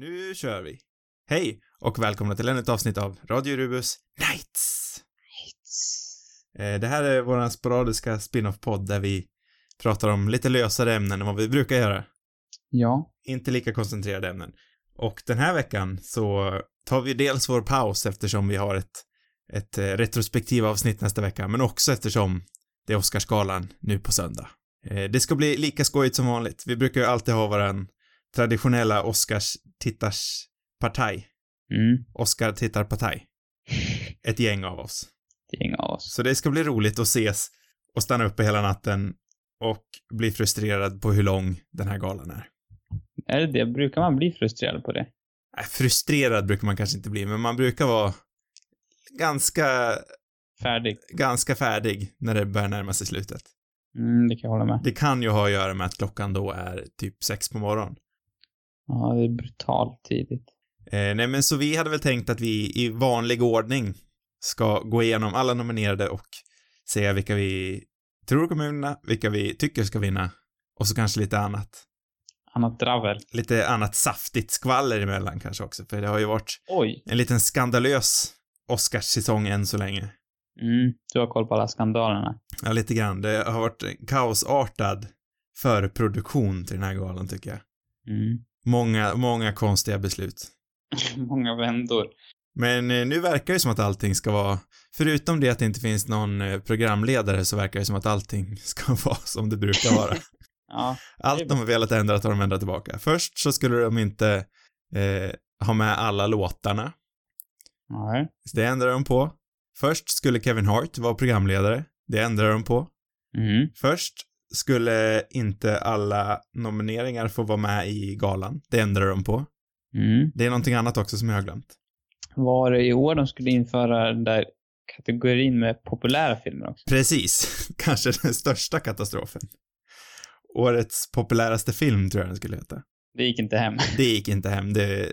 Nu kör vi! Hej och välkomna till ännu ett avsnitt av Radio Rubus Nights! Eh, Det här är vår sporadiska spin-off-podd där vi pratar om lite lösare ämnen än vad vi brukar göra. Ja. Inte lika koncentrerade ämnen. Och den här veckan så tar vi dels vår paus eftersom vi har ett, ett eh, retrospektiv avsnitt nästa vecka, men också eftersom det är Oscarsgalan nu på söndag. Eh, Det ska bli lika skojigt som vanligt. Vi brukar ju alltid ha våran traditionella Oscars-tittarspartaj. Mm. Oscar-tittarpartaj. Ett gäng av oss. Gäng av oss. Så det ska bli roligt att ses och stanna uppe hela natten och bli frustrerad på hur lång den här galan är. Är det det? Brukar man bli frustrerad på det? Nej, frustrerad brukar man kanske inte bli, men man brukar vara ganska, Färdig? ganska färdig när det börjar närma sig slutet. Mm, det kan jag hålla med. Det kan ju ha att göra med att klockan då är typ sex på morgonen. Ja, det är brutalt tidigt. Eh, nej, men så vi hade väl tänkt att vi i vanlig ordning ska gå igenom alla nominerade och säga vilka vi tror kommer vinna, vilka vi tycker ska vinna och så kanske lite annat. Annat dravel. Lite annat saftigt skvaller emellan kanske också, för det har ju varit Oj. en liten skandalös Oscarssäsong än så länge. Mm, du har koll på alla skandalerna. Ja, lite grann. Det har varit kaosartad förproduktion till den här galan tycker jag. Mm. Många, många konstiga beslut. Många vändor. Men eh, nu verkar det som att allting ska vara, förutom det att det inte finns någon eh, programledare så verkar det som att allting ska vara som det brukar vara. Ja. Allt de har velat ändra har de ändrat tillbaka. Först så skulle de inte eh, ha med alla låtarna. Nej. Det ändrar de på. Först skulle Kevin Hart vara programledare. Det ändrar de på. Mm. Först skulle inte alla nomineringar få vara med i galan. Det ändrar de på. Mm. Det är någonting annat också som jag har glömt. Var det i år de skulle införa den där kategorin med populära filmer också? Precis. Kanske den största katastrofen. Årets populäraste film tror jag den skulle heta. Det gick inte hem. Det gick inte hem. Det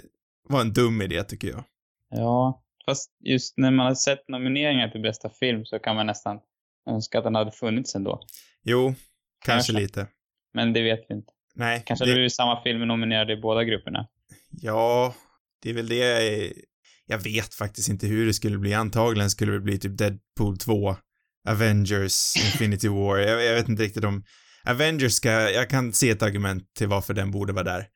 var en dum idé tycker jag. Ja, fast just när man har sett nomineringar till bästa film så kan man nästan önska att den hade funnits ändå. Jo, kanske Kanske. lite. Men det vet vi inte. Nej. Kanske det, blir samma film nominerade i båda grupperna. Ja, det är väl det jag är... Jag vet faktiskt inte hur det skulle bli. Antagligen skulle det bli typ Deadpool 2, Avengers, Infinity War. Jag, jag vet inte riktigt om... Avengers ska... Jag kan se ett argument till varför den borde vara där.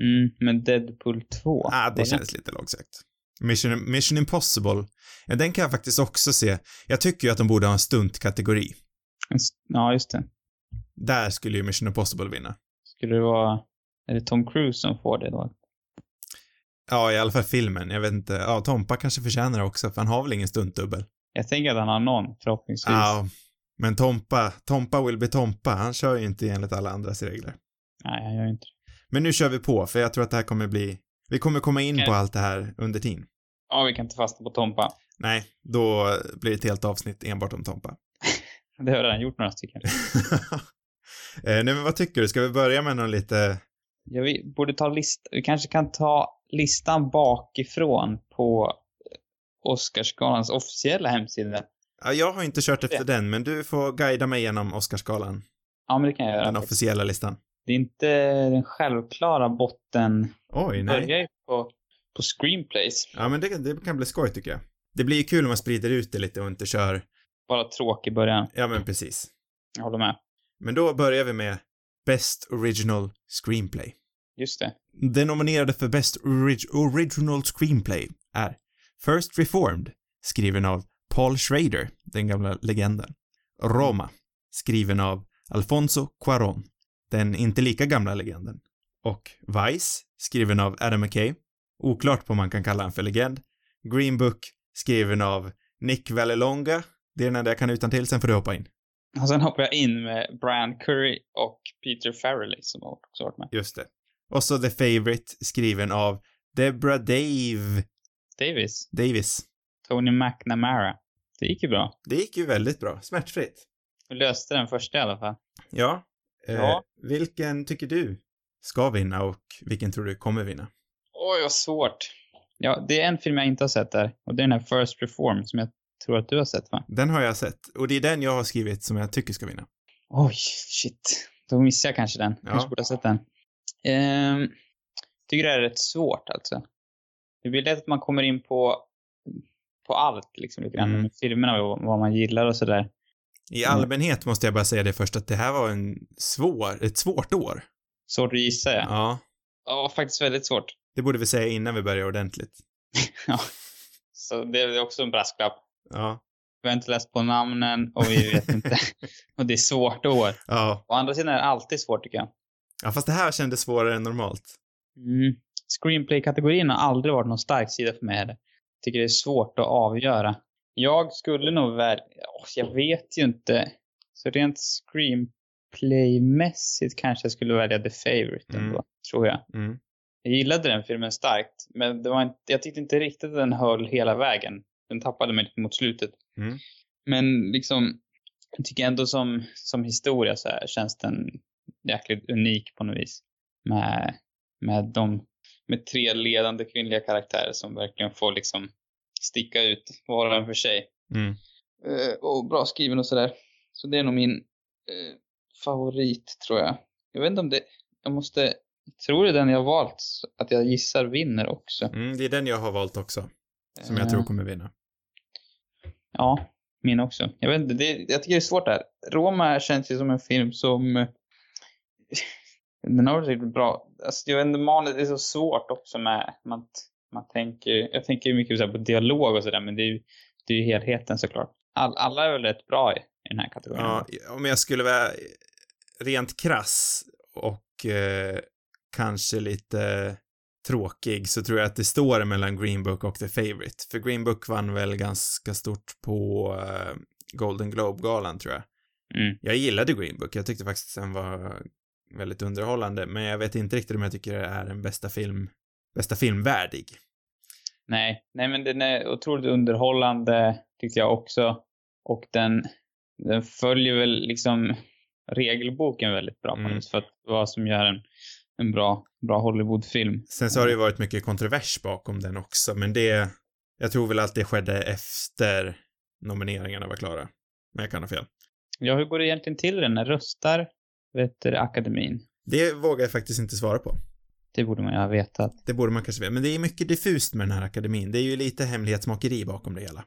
Mm, men Deadpool 2? Ah, det känns lite långsökt. Mission, Mission Impossible, ja, den kan jag faktiskt också se. Jag tycker ju att de borde ha en stuntkategori. Ja, just det. Där skulle ju Mission Impossible vinna. Skulle det vara... Är det Tom Cruise som får det då? Ja, i alla fall filmen. Jag vet inte. Ja, Tompa kanske förtjänar det också, för han har väl ingen stuntdubbel. Jag tänker att han har någon, förhoppningsvis. Ja, men Tompa, Tompa will be Tompa. Han kör ju inte enligt alla andras regler. Nej, han gör inte. Men nu kör vi på, för jag tror att det här kommer bli... Vi kommer komma in Okej. på allt det här under tiden. Ja, vi kan inte fastna på Tompa. Nej, då blir det ett helt avsnitt enbart om Tompa. Det har jag redan gjort några stycken. eh, nej, men vad tycker du? Ska vi börja med någon lite... Ja, vi borde ta list... Vi kanske kan ta listan bakifrån på Oscarsgalans officiella hemsida. Ja, jag har inte kört efter Det. den, men du får guida mig genom Oscarsgalan. Ja, men det kan jag göra. Den officiella listan. Det är inte den självklara botten. Oj, Börjar nej. ju på, på screenplays. Ja, men det, det kan bli skoj tycker jag. Det blir ju kul om man sprider ut det lite och inte kör... Bara tråkig början. Ja, men precis. Jag håller med. Men då börjar vi med Best Original Screenplay. Just det. Den nominerade för Best Orig- Original Screenplay är First Reformed, skriven av Paul Schrader, den gamla legenden. Roma, skriven av Alfonso Cuarón, den inte lika gamla legenden. Och Vice, skriven av Adam McKay, oklart på om man kan kalla han för legend. Green Book, skriven av Nick Vallelonga, det är den enda jag kan utan till sen får du hoppa in. Och sen hoppar jag in med Brian Curry och Peter Farrelly som har också varit med. Just det. Och så The Favourite, skriven av Deborah Dave Davis. Davis. Tony McNamara. Det gick ju bra. Det gick ju väldigt bra, smärtfritt. Vi löste den första i alla fall. Ja. Eh, Ja. vilken tycker du ska vinna och vilken tror du kommer vinna? Oj, vad svårt. Ja, det är en film jag inte har sett där. Och det är den här First Reform som jag tror att du har sett, va? Den har jag sett och det är den jag har skrivit som jag tycker ska vinna. Oj, shit. Då missar jag kanske den. Ja. Kanske borde ha sett den. Ehm, tycker det är rätt svårt alltså. Det blir lätt att man kommer in på, på allt liksom lite grann. Mm. Filmerna och vad man gillar och sådär. I Mm. allmänhet måste jag bara säga det först att det här var en svår, ett svårt år. Svårt att gissa ja. Ja. Ja, faktiskt väldigt svårt. Det borde vi säga innan vi börjar ordentligt. Ja. Så det är också en brasklapp. Ja. Vi har inte läst på namnen och vi vet inte. och det är svårt år. Ja. Å andra sidan är det alltid svårt tycker jag. Ja, fast det här kändes svårare än normalt. Mm. Screenplay-kategorin har aldrig varit någon stark sida för mig heller. Tycker det är svårt att avgöra. Jag skulle nog väl, åh, jag vet ju inte. Så rent screenplay-mässigt kanske jag skulle välja The Favourite Mm. ändå, tror jag. Mm. Jag gillade den filmen starkt, men det var inte, jag tyckte inte riktigt att den höll hela vägen. Den tappade mig mot slutet. Mm. Men liksom, jag tycker ändå som, som historia så här känns den jäkligt unik på något vis. Med, med de, med tre ledande kvinnliga karaktärer som verkligen får liksom sticka ut var och en för sig. Mm. Eh, och bra skriven och sådär. Så det är nog min eh, favorit tror jag. Jag vet inte om det, jag måste, jag tror det är den jag har valt, att jag gissar vinner också. Mm, det är den jag har valt också. Som jag Eh, tror kommer vinna. Ja, min också. Jag vet inte, det, jag tycker det är svårt där. Roma känns ju som en film som... eh, Den har varit riktigt bra. Alltså, jag vet inte, manus är så svårt också med... Man, man tänker, jag tänker ju mycket så här på dialog och sådär, men det är ju det är ju helheten såklart. All, alla är väl rätt bra i, i den här kategorin. Ja, om jag skulle vara rent krass och eh, kanske lite tråkig så tror jag att det står mellan Green Book och The Favourite. För Green Book vann väl ganska stort på eh, Golden Globe-galan tror jag. Mm. Jag gillade Green Book, jag tyckte faktiskt den var väldigt underhållande, men jag vet inte riktigt om jag tycker det är den bästa film, bästa filmvärdig. Nej, nej men den är otroligt underhållande tyckte jag också. Och den, den följer väl liksom regelboken väldigt bra på Mm. för att vad som gör en, en bra, bra Hollywoodfilm. Sen så har det ju varit mycket kontrovers bakom den också, men det, jag tror väl att det skedde efter nomineringarna var klara. Men jag kan ha fel. Ja, hur går det egentligen till den? När röstar, vet du, akademin? Det vågar jag faktiskt inte svara på. Det borde man ju ha vetat. Det borde man kanske veta, men det är mycket diffust med den här akademin. Det är ju lite hemlighetsmakeri bakom det hela.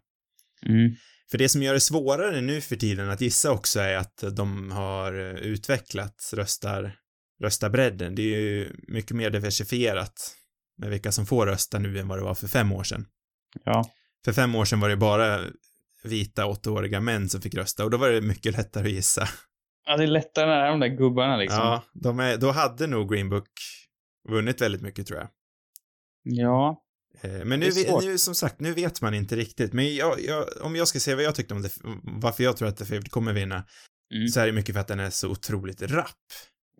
Mm. För det som gör det svårare nu för tiden att gissa också är att de har utvecklat röstar, röstarbredden. Det är ju mycket mer diversifierat med vilka som får rösta nu än vad det var för fem år sedan. Ja. För fem år sedan var det bara vita åttaåriga män som fick rösta och då var det mycket lättare att gissa. Ja, det är lättare när de där gubbarna liksom. Ja, de är, då hade nog Green Book vunnit väldigt mycket tror jag. Ja. Eh, Men nu, nu, som sagt, nu vet man inte riktigt. Men jag, jag, om jag ska säga vad jag tyckte om det, varför jag tror att The Favourite kommer vinna, Mm. så är det mycket för att den är så otroligt rapp.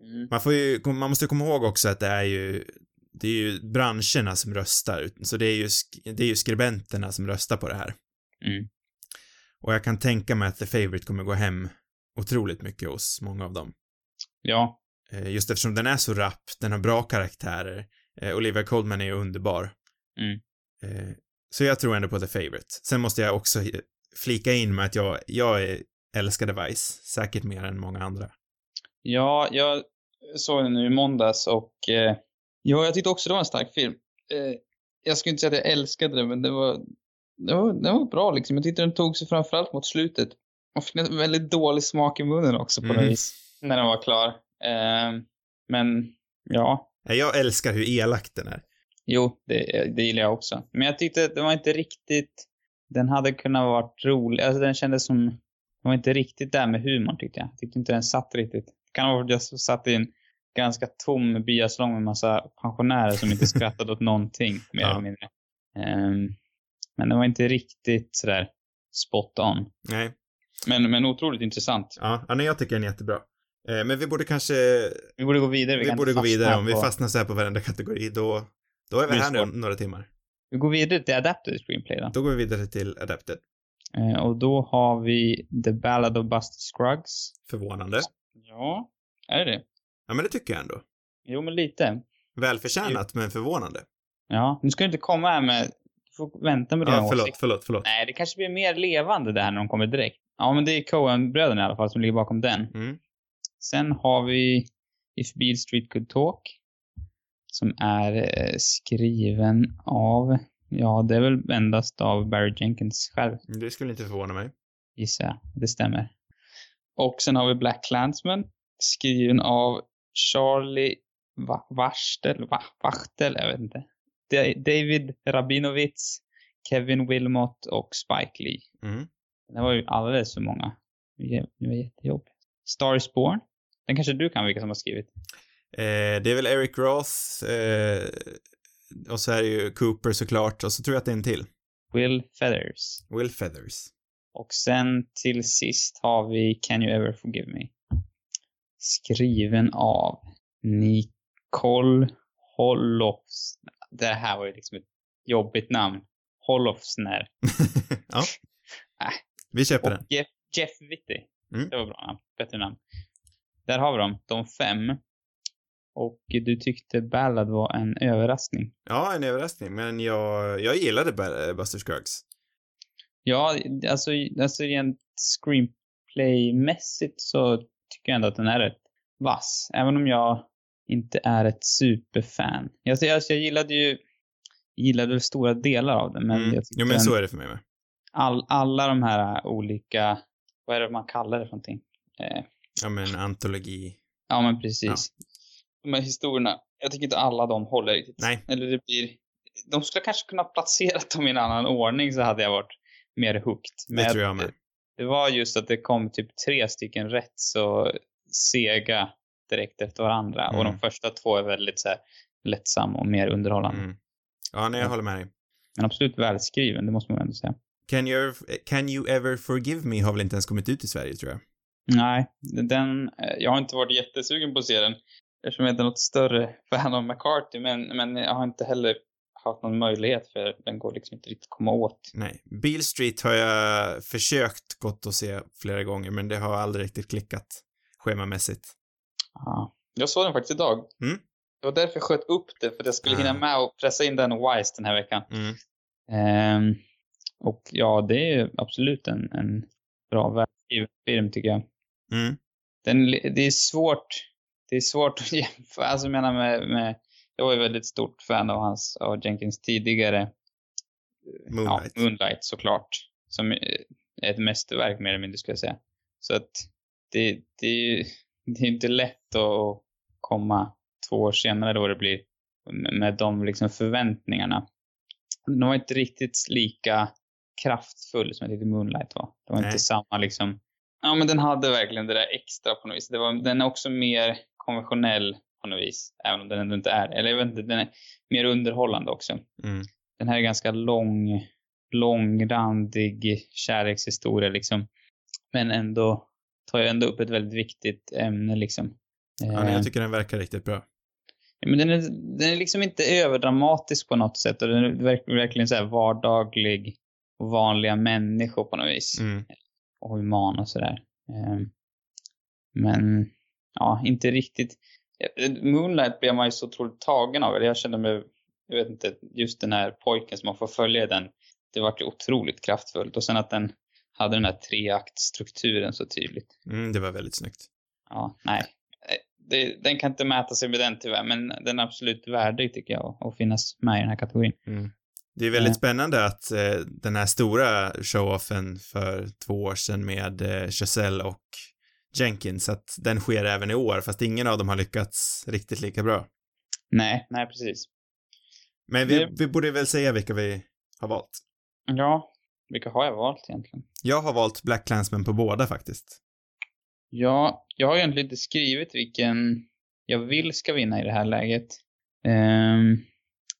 Mm. Man får ju, man måste komma ihåg också att det är ju, det är ju branscherna som röstar, så det är ju, det är ju skribenterna som röstar på det här. Mm. Och jag kan tänka mig att The Favourite kommer gå hem otroligt mycket hos många av dem. Ja. Eh, Just eftersom den är så rapp, den har bra karaktärer, eh, Olivia Colman är ju underbar. Mm. Eh, Så jag tror ändå på The Favourite. Sen måste jag också flika in med att jag, jag älskade Vice, säkert mer än många andra. Ja, jag såg den nu i måndags och eh, ja, jag tyckte också det var en stark film. Eh, jag skulle inte säga att jag älskade den, men det var, det var, det var bra liksom. Jag tyckte den tog sig framförallt mot slutet. Och fick en väldigt dålig smak i munnen också på Mm. något vis. När den var klar. Eh, men ja, Jag älskar hur elak den är. jo, det, det gillar jag också. Men jag tyckte att det var inte riktigt, den hade kunnat varit rolig. Alltså den kändes som, den var inte riktigt där med humorn tyckte jag. Jag tyckte inte den satt riktigt. Kan ha varit att jag satt i en ganska tom byasalong med massa pensionärer som inte skrattade åt någonting, mer Ja. eller mindre. Ehm, men det var inte riktigt sådär spot on. Nej. Men, men otroligt intressant. Ja, ja nej, jag tycker den är jättebra. Eh, Men vi borde kanske, Vi borde gå vidare. vi, kan borde gå vidare. Om vi på- fastnar så här på varenda kategori, då, då är vi här nu några timmar. Vi går vidare till Adapted Screenplay då. Då går vi vidare till Adapted. Eh, och då har vi The Ballad of Buster Scruggs. Förvånande. Ja, är det det? Ja, men det tycker jag ändå. Jo, men lite. Välförtjänat, men förvånande. Ja, nu ska du inte komma här med... Du får vänta med dina Ja, förlåt, åsikter. förlåt, förlåt. Nej, det kanske blir mer levande det här när de kommer direkt. Ja, men det är Coen-bröderna i alla fall som ligger bakom den. Mm. Sen har vi If Beale Street Could Talk. Som är eh, skriven av, ja det är väl endast av Barry Jenkins själv, Det skulle inte förvåna mig. gissar jag. Det stämmer. Och sen har vi Black Clansman, skriven av Charlie Va Warstel, Va jag vet inte. Da- David Rabinowitz, Kevin Wilmot och Spike Lee. Mm. Det var ju alldeles för många. Det var jättejobbigt. Star is Born. Den kanske du kan vilka som har skrivit. Eh, det är väl Eric Roth, eh, och så är det ju Cooper såklart, och så tror jag att det är en till. Will Feathers. Will Feathers. Och sen till sist har vi Can You Ever Forgive Me. Skriven av Nicole Hollofs. Det här var ju liksom ett jobbigt namn. Hollofsner. ja. Äh. Vi köper Och den. Jeff, Jeff Whitty. Mm. Det var bra namn. Bättre namn. Där har vi dem. De fem. Och du tyckte Ballad var en överraskning. Ja, en överraskning, men jag, jag gillade Buster Scruggs. Ja, alltså, alltså rent screenplay-mässigt så tycker jag ändå att den är rätt vass. Även om jag inte är ett superfan. Alltså, jag, jag gillade ju gillade stora delar av den, men Mm. jag Jo, men den- så är det för mig med. all, alla de här olika, vad är det man kallar det för någonting? Eh, Ja, men antologi. ja, men precis. De här historierna, jag tycker inte alla de håller riktigt. Nej. Eller det blir, de skulle kanske kunna placera dem i en annan ordning så hade jag varit mer hooked. Det tror jag med. Det var just att det kom typ tre stycken rätt så sega direkt efter varandra. Och Mm. de första två är väldigt så här lättsamma och mer underhållande. Mm. Ja, nej, jag håller med dig. Men absolut välskriven, det måste man ändå säga. Can you, can you ever forgive me har väl inte ens kommit ut i Sverige, tror jag. Nej, den, eh, jag har inte varit jättesugen på att se den. Eftersom jag inte är något större fan av McCarthy. Men, men jag har inte heller haft någon möjlighet för den går liksom inte riktigt att komma åt. Nej. Beale Street har jag försökt gått och se flera gånger, men det har aldrig riktigt klickat schemamässigt. Ja. Jag såg den faktiskt idag. Mm. Det var därför jag sköt upp det, för att jag skulle Ah. hinna med och pressa in den Wise den här veckan. Mm. Ehm, och ja, det är absolut en, en bra välskriven film tycker jag. Mm. Den, det är svårt, det är svårt att jämföra, alltså jag menar med, med jag var ju väldigt stort fan av hans, av Jenkins tidigare Moonlight. Ja, Moonlight såklart. Som är ett mästerverk mer eller mindre skulle jag säga. Så att det, det, är ju- det är inte lätt att komma två år senare då det blir med- med de liksom förväntningarna. Den var inte riktigt lika kraftfull som jag tyckte Moonlight var. Det var Nej. inte samma liksom, ja men den hade verkligen det där extra på något vis. Det var, den är också mer konventionell på något vis. Även om den ändå inte är Eller jag vet inte, den är mer underhållande också Mm. den här är ganska lång, långrandig kärlekshistoria liksom. Men ändå tar jag ändå upp ett väldigt viktigt ämne liksom. Ja, nej, Eh, jag tycker den verkar riktigt bra. men den är, den är liksom inte överdramatisk på något sätt och den är verk, verkligen så här vardaglig och vanliga människor på något vis. Mm. Och human och sådär. Eh, men ja, inte riktigt. Eh, Moonlight blev man ju så otroligt tagen av. Jag kände mig, jag vet inte, just den här pojken som man får följa den. Det var ju otroligt kraftfullt. Och sen att den hade den här treaktstrukturen så tydligt. Mm, det var väldigt snyggt. Ja, nej. Eh, Det, den kan inte mäta sig med den tyvärr, men den är absolut värdig tycker jag att- finnas med i den här kategorin. Mm. Det är väldigt Ja. spännande att eh, den här stora show-offen för två år sedan med eh, Chazelle och Jenkins, att den sker även i år, fast ingen av dem har lyckats riktigt lika bra. Nej, nej precis. Men vi, Det- vi borde väl säga vilka vi har valt. Ja, vilka har jag valt egentligen? Jag har valt Black Clansman på båda faktiskt. Ja, jag har egentligen inte skrivit vilken jag vill ska vinna i det här läget. Ehm,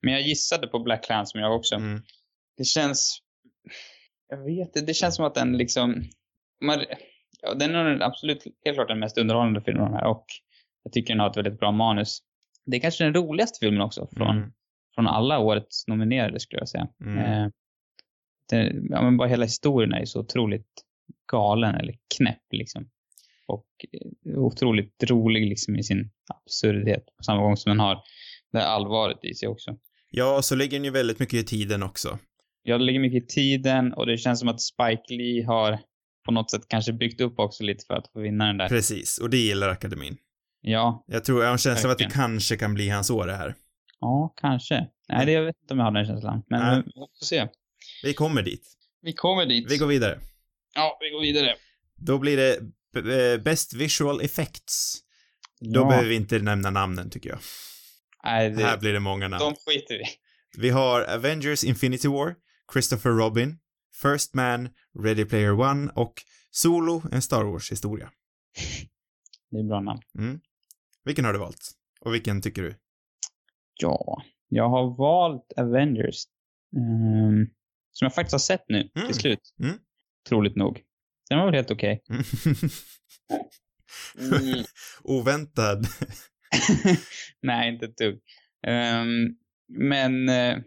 men jag gissade på Black Clansman jag också. Mm. Det känns... Jag vet inte, det känns som att den liksom... Man, ja, den är absolut, helt klart den mest underhållande filmen av de här och jag tycker den har ett väldigt bra manus. Det är kanske den roligaste filmen också från, Mm. från alla årets nominerade skulle jag säga. Mm. Eh, det, ja, men bara hela historien är ju så otroligt galen eller knäpp liksom. Och eh, otroligt rolig liksom i sin absurditet på samma gång som den har det här allvaret i sig också. Ja, och så ligger den ju väldigt mycket i tiden också. Jag lägger mycket i tiden och det känns som att Spike Lee har på något sätt kanske byggt upp också lite för att få vinna den där. Precis, och det gillar akademin. Ja, Jag tror, jag har en känsla av att det kanske kan bli hans år det här. Ja, kanske. Nej, det, jag vet inte om jag har den känslan. Men Nej. vi får se. Vi kommer dit. Vi kommer dit. Vi går vidare. Ja, vi går vidare. Då blir det eh, Best Visual Effects. Då ja. behöver vi inte nämna namnen, tycker jag. Nej, det, Här blir det många namn. de skiter vi. Vi har Avengers Infinity War, Christopher Robin, First Man, Ready Player One och Solo, en Star Wars-historia. Det är bra namn. Mm. Vilken har du valt? Och vilken tycker du? Ja, jag har valt Avengers. ehm, som jag faktiskt har sett nu Mm. till slut. Mm. Troligt nog. Den var väl helt okej. Mm. Mm. Oväntad. Nej, inte ett dugg. Ehm, men eh,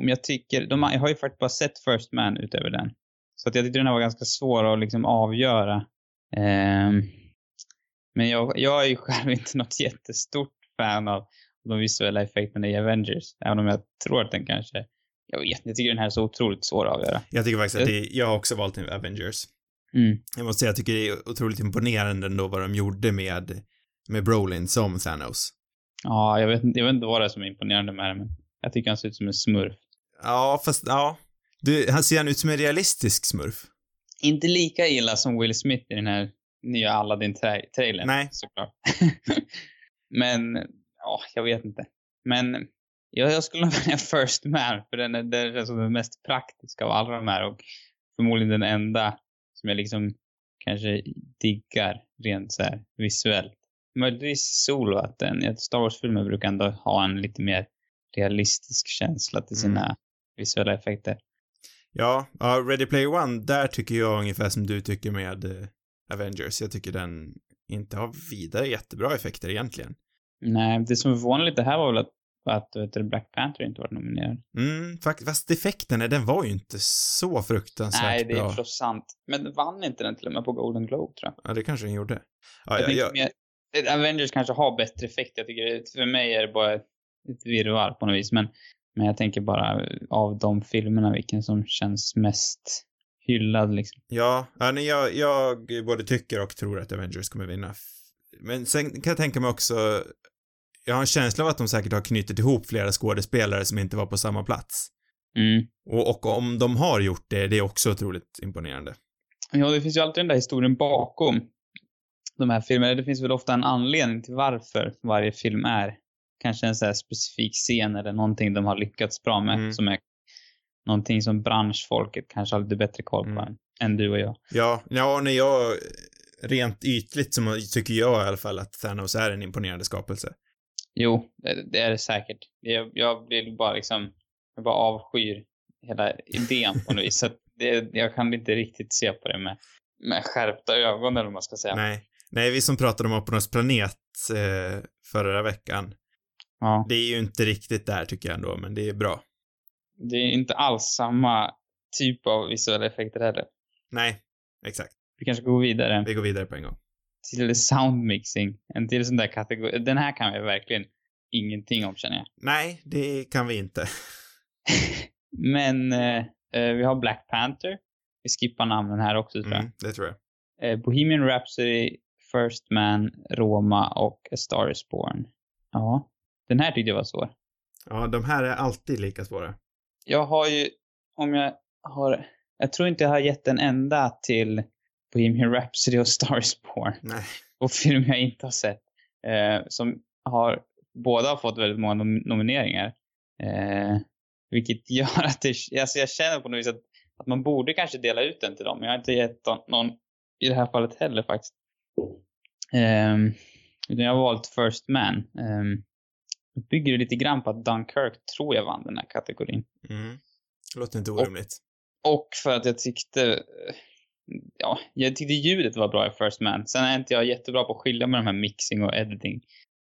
om jag tycker, de, jag har ju faktiskt bara sett First Man utöver den. Så att jag tyckte den här var ganska svår att liksom avgöra. Ehm, men jag, jag är ju själv inte något jättestort fan av de visuella effekterna i Avengers. Även om jag tror att den kanske, jag vet inte, jag tycker den här är så otroligt svår att avgöra. Jag tycker faktiskt att det, jag har också valt Avengers. Mm. Jag måste säga, jag tycker det är otroligt imponerande ändå vad de gjorde med, med Brolin som Thanos. Ja, jag vet, jag vet inte vad det är som är imponerande med det, men jag tycker han ser ut som en smurf. Ja, fast ja. Du, han ser han ut som en realistisk smurf? Inte lika illa som Will Smith i den här nya Aladdin-trailern. Nej. Såklart. Men, ja, jag vet inte. Men jag, jag skulle nog välja First Man, för den är, den är den mest praktiska av alla de här och förmodligen den enda som jag liksom kanske diggar rent så här visuellt. Möjligtvis Solo, att den, Star Wars-filmer brukar ändå ha en lite mer realistisk känsla till sina Mm. Visuella effekter. Ja, ja, Ready Player One, där tycker jag ungefär som du tycker med eh, Avengers. Jag tycker den inte har vidare jättebra effekter egentligen. Nej, det som förvånar lite här var väl att, att du, Black Panther inte var nominerad. Mm, fakt- fast effekterna, den var ju inte så fruktansvärt Nej, det är bra. förstås sant. Men vann inte den till och med på Golden Globe, tror jag. Ja, det kanske den gjorde. Ja, jag ja, tänker ja, mer, Avengers kanske har bättre effekt. Jag tycker, för mig är det bara ett virrvarr på något vis. Men, men jag tänker bara av de filmerna, vilken som känns mest hyllad liksom. ja, jag, jag både tycker och tror att Avengers kommer vinna. Men sen kan jag tänka mig också, jag har en känsla av att de säkert har knutit ihop flera skådespelare som inte var på samma plats. Mm. Och, och om de har gjort det, det är också otroligt imponerande. Ja, det finns ju alltid den där historien bakom de här filmerna. Det finns väl ofta en anledning till varför varje film är kanske en så här specifik scen eller någonting de har lyckats bra med Mm. som är någonting som branschfolket kanske har lite bättre koll på Mm. än, du och jag. Ja, ja, när jag, rent ytligt så tycker jag i alla fall att Thanos är en imponerande skapelse. Jo, det, det är det säkert. Jag, jag blir bara liksom, jag bara avskyr hela idén på något vis. Så det, jag kan inte riktigt se på det med, med skärpta ögon eller vad man ska säga. Nej. Nej, vi som pratade om Apornas planet eh, förra veckan, Ja, det är ju inte riktigt där tycker jag ändå, men det är bra. det är inte alls samma typ av visuella effekter heller. Nej, exakt. Vi kanske går vidare Vi går vidare på en gång. till sound mixing. En till sån där kategori. Den här kan vi verkligen ingenting om känner jag. Nej, det kan vi inte. Men eh, eh, vi har Black Panther. Vi skippar namnen här också tror jag. Mm, det tror jag. Eh, Bohemian Rhapsody, First Man, Roma och A Star Is Born. Ja, den här tyckte jag var svår. Ja, de här är alltid lika svåra. Jag har ju, om jag har, jag tror inte jag har gett en enda till Bohemian Rhapsody och Star Is Born. Nej. Två filmer jag inte har sett. Eh, som har, båda har fått väldigt många nom nomineringar. Eh, vilket gör att det, alltså jag känner på något vis att, att man borde kanske dela ut den till dem. Jag har inte gett någon, någon i det här fallet heller faktiskt. Um, utan jag har valt First Man. Um, bygger det lite grann på att Dunkirk tror jag vann den här kategorin. Mm. Låter inte orimligt. Och för att jag tyckte, ja, jag tyckte ljudet var bra i First Man. Sen är inte jag jättebra på att skilja med de här mixing och editing.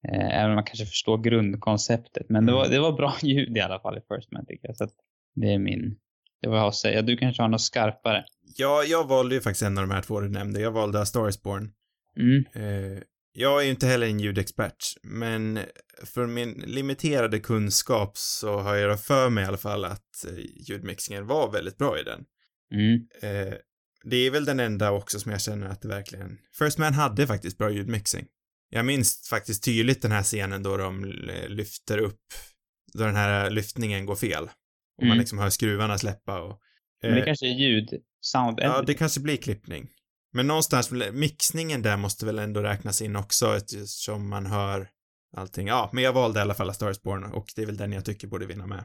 Eh, även om man kanske förstår grundkonceptet. Men det, Mm. var, det var bra ljud i alla fall i First Man tycker jag. Så att det är min, det var jag har att säga. Du kanske har något skarpare? Ja, jag valde ju faktiskt en av de här två du nämnde. Jag valde A Star Is Born. Mm. Eh, jag är ju inte heller en ljudexpert, men för min limiterade kunskap så har jag för mig i alla fall att eh, ljudmixingen var väldigt bra i den. Mm. Eh, det är väl den enda också som jag känner att det verkligen... First Man hade faktiskt bra ljudmixing. Jag minns faktiskt tydligt den här scenen då de lyfter upp då den här lyftningen går fel. Och man Mm. liksom hör skruvarna släppa och... Men det eh, kanske är ljud, sound Ja, det kanske blir klippning. Men någonstans, mixningen där måste väl ändå räknas in också eftersom man hör allting. Ja, men jag valde i alla fall A Star is Born och det är väl den jag tycker borde vinna med.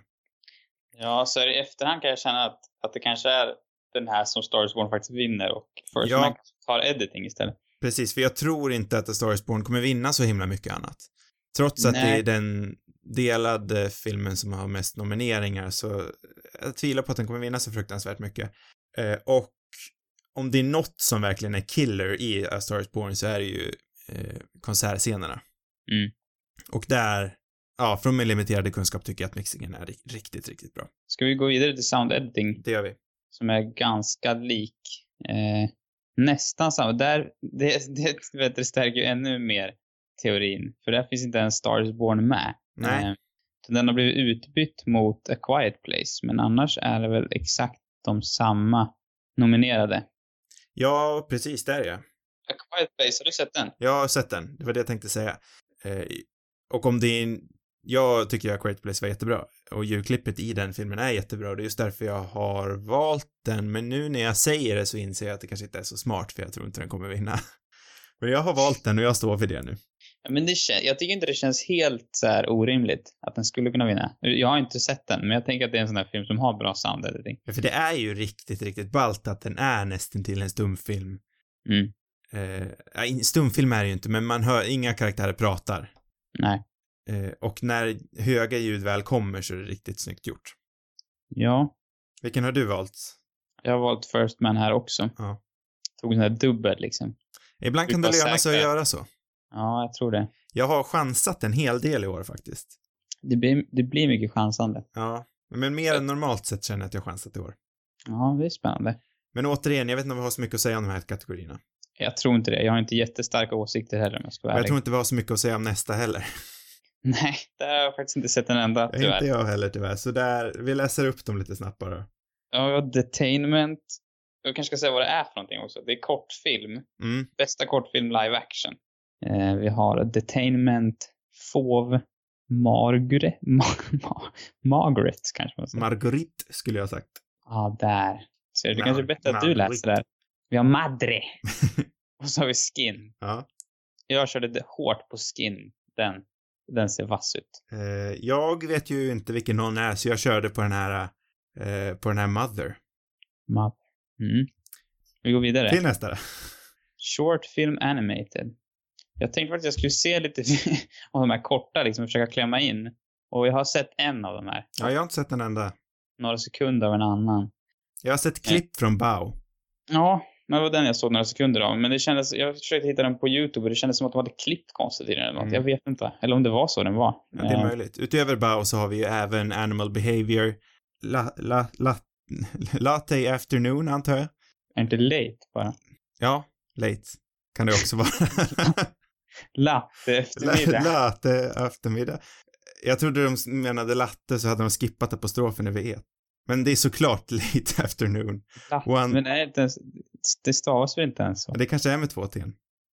Ja, så i efterhand kan jag känna att, att det kanske är den här som Star Wars faktiskt vinner och First Ja. Man tar editing istället. Precis, för jag tror inte att A Star is Born kommer vinna så himla mycket annat. Trots att det Nej. är den delade filmen som har mest nomineringar så jag tvivlar på att den kommer vinna så fruktansvärt mycket. Eh, och om det är något som verkligen är killer i A Star is Born så är det ju eh, konsertscenerna. Mm. Och där, ja, från min limiterade kunskap tycker jag att mixingen är ri- riktigt, riktigt bra. Ska vi gå vidare till sound editing Det gör vi. som är ganska lik. Eh, nästan samma. Där, det, det, vet, det stärker ju ännu mer teorin. För där finns inte ens Star is Born med. Nej. Eh, så den har blivit utbytt mot A Quiet Place. Men annars är det väl exakt de samma nominerade. Ja, precis, där är jag. A Quiet Place, har du sett den? Jag har sett den, det var det jag tänkte säga. Eh, och om det är en, jag tycker att Great Place var jättebra och ljudklippet i den filmen är jättebra och det är just därför jag har valt den men nu när jag säger det så inser jag att det kanske inte är så smart för jag tror inte den kommer vinna. Men jag har valt den och jag står för det nu. Men det kän- jag tycker inte det känns helt så här orimligt att den skulle kunna vinna. Jag har inte sett den, men jag tänker att det är en sån här film som har bra sound editing. Ja, För det är ju riktigt, riktigt ballt att den är nästan till en stumfilm. Mm. In- stumfilm är det ju inte men man hör, inga karaktärer pratar. Nej. Eh, och när höga ljud väl kommer så är det riktigt snyggt gjort. Ja, Vilken har du valt? jag har valt First Man här också. Ja. Tog en sån här dubbel liksom. Ibland kan det löna sig att göra så. Ja, jag tror det. Jag har chansat en hel del i år faktiskt. Det blir, det blir mycket chansande. Ja, men mer än normalt sett känner jag att jag chansat i år. Ja, det är spännande. Men återigen, jag vet inte om vi har så mycket att säga om de här kategorierna. Jag tror inte det. Jag har inte jättestarka åsikter heller om jag ska vara jag ärlig. tror inte vi har så mycket att säga om nästa heller. Nej, där har jag faktiskt inte sett en enda, Inte tyvärr. jag heller tyvärr. Så där, vi läser upp dem lite snabbt bara. Ja, vi har Detainment. Jag kanske ska säga vad det är för någonting också. Det är kortfilm. Mm. Bästa kortfilm live action. Eh, vi har Detainment, Fauve, Margaret, Ma Ma Margaret kanske man säger. Marguerite skulle jag ha sagt. Ja, där. Ser du, det Ma- kanske är bättre att du läser där. Vi har Madre. Och så har vi Skin. Ja. Jag körde det hårt på Skin. Den, den ser vass ut. Eh, jag vet ju inte vilken någon är, så jag körde på den här, eh, på den här Mother. Madre. Mm. Vi går vidare. Till nästa. Short Film Animated. Jag tänkte faktiskt att jag skulle se lite av de här korta, liksom försöka klämma in. Och jag har sett en av de här. Ja, jag har inte sett den enda. Några sekunder av en annan. Jag har sett klipp från Bao. Ja, men det var den jag såg några sekunder av. Men det kändes, jag försökte hitta den på YouTube och det kändes som att de hade klippt konstigt i den eller något. Mm. Jag vet inte. Eller om det var så den var. Men det är Eh, möjligt. Utöver Bao så har vi ju även Animal Behavior, la, la, la, Latte Afternoon antar jag. Är inte late bara? Ja, late. Kan det också vara. Latte eftermiddag. latte eftermiddag. Jag trodde de menade latte så hade de skippat apostrofen över e. Men det är såklart late afternoon. Latte. One- Men nej, ens, det stavas väl inte ens så? Det kanske är med två t.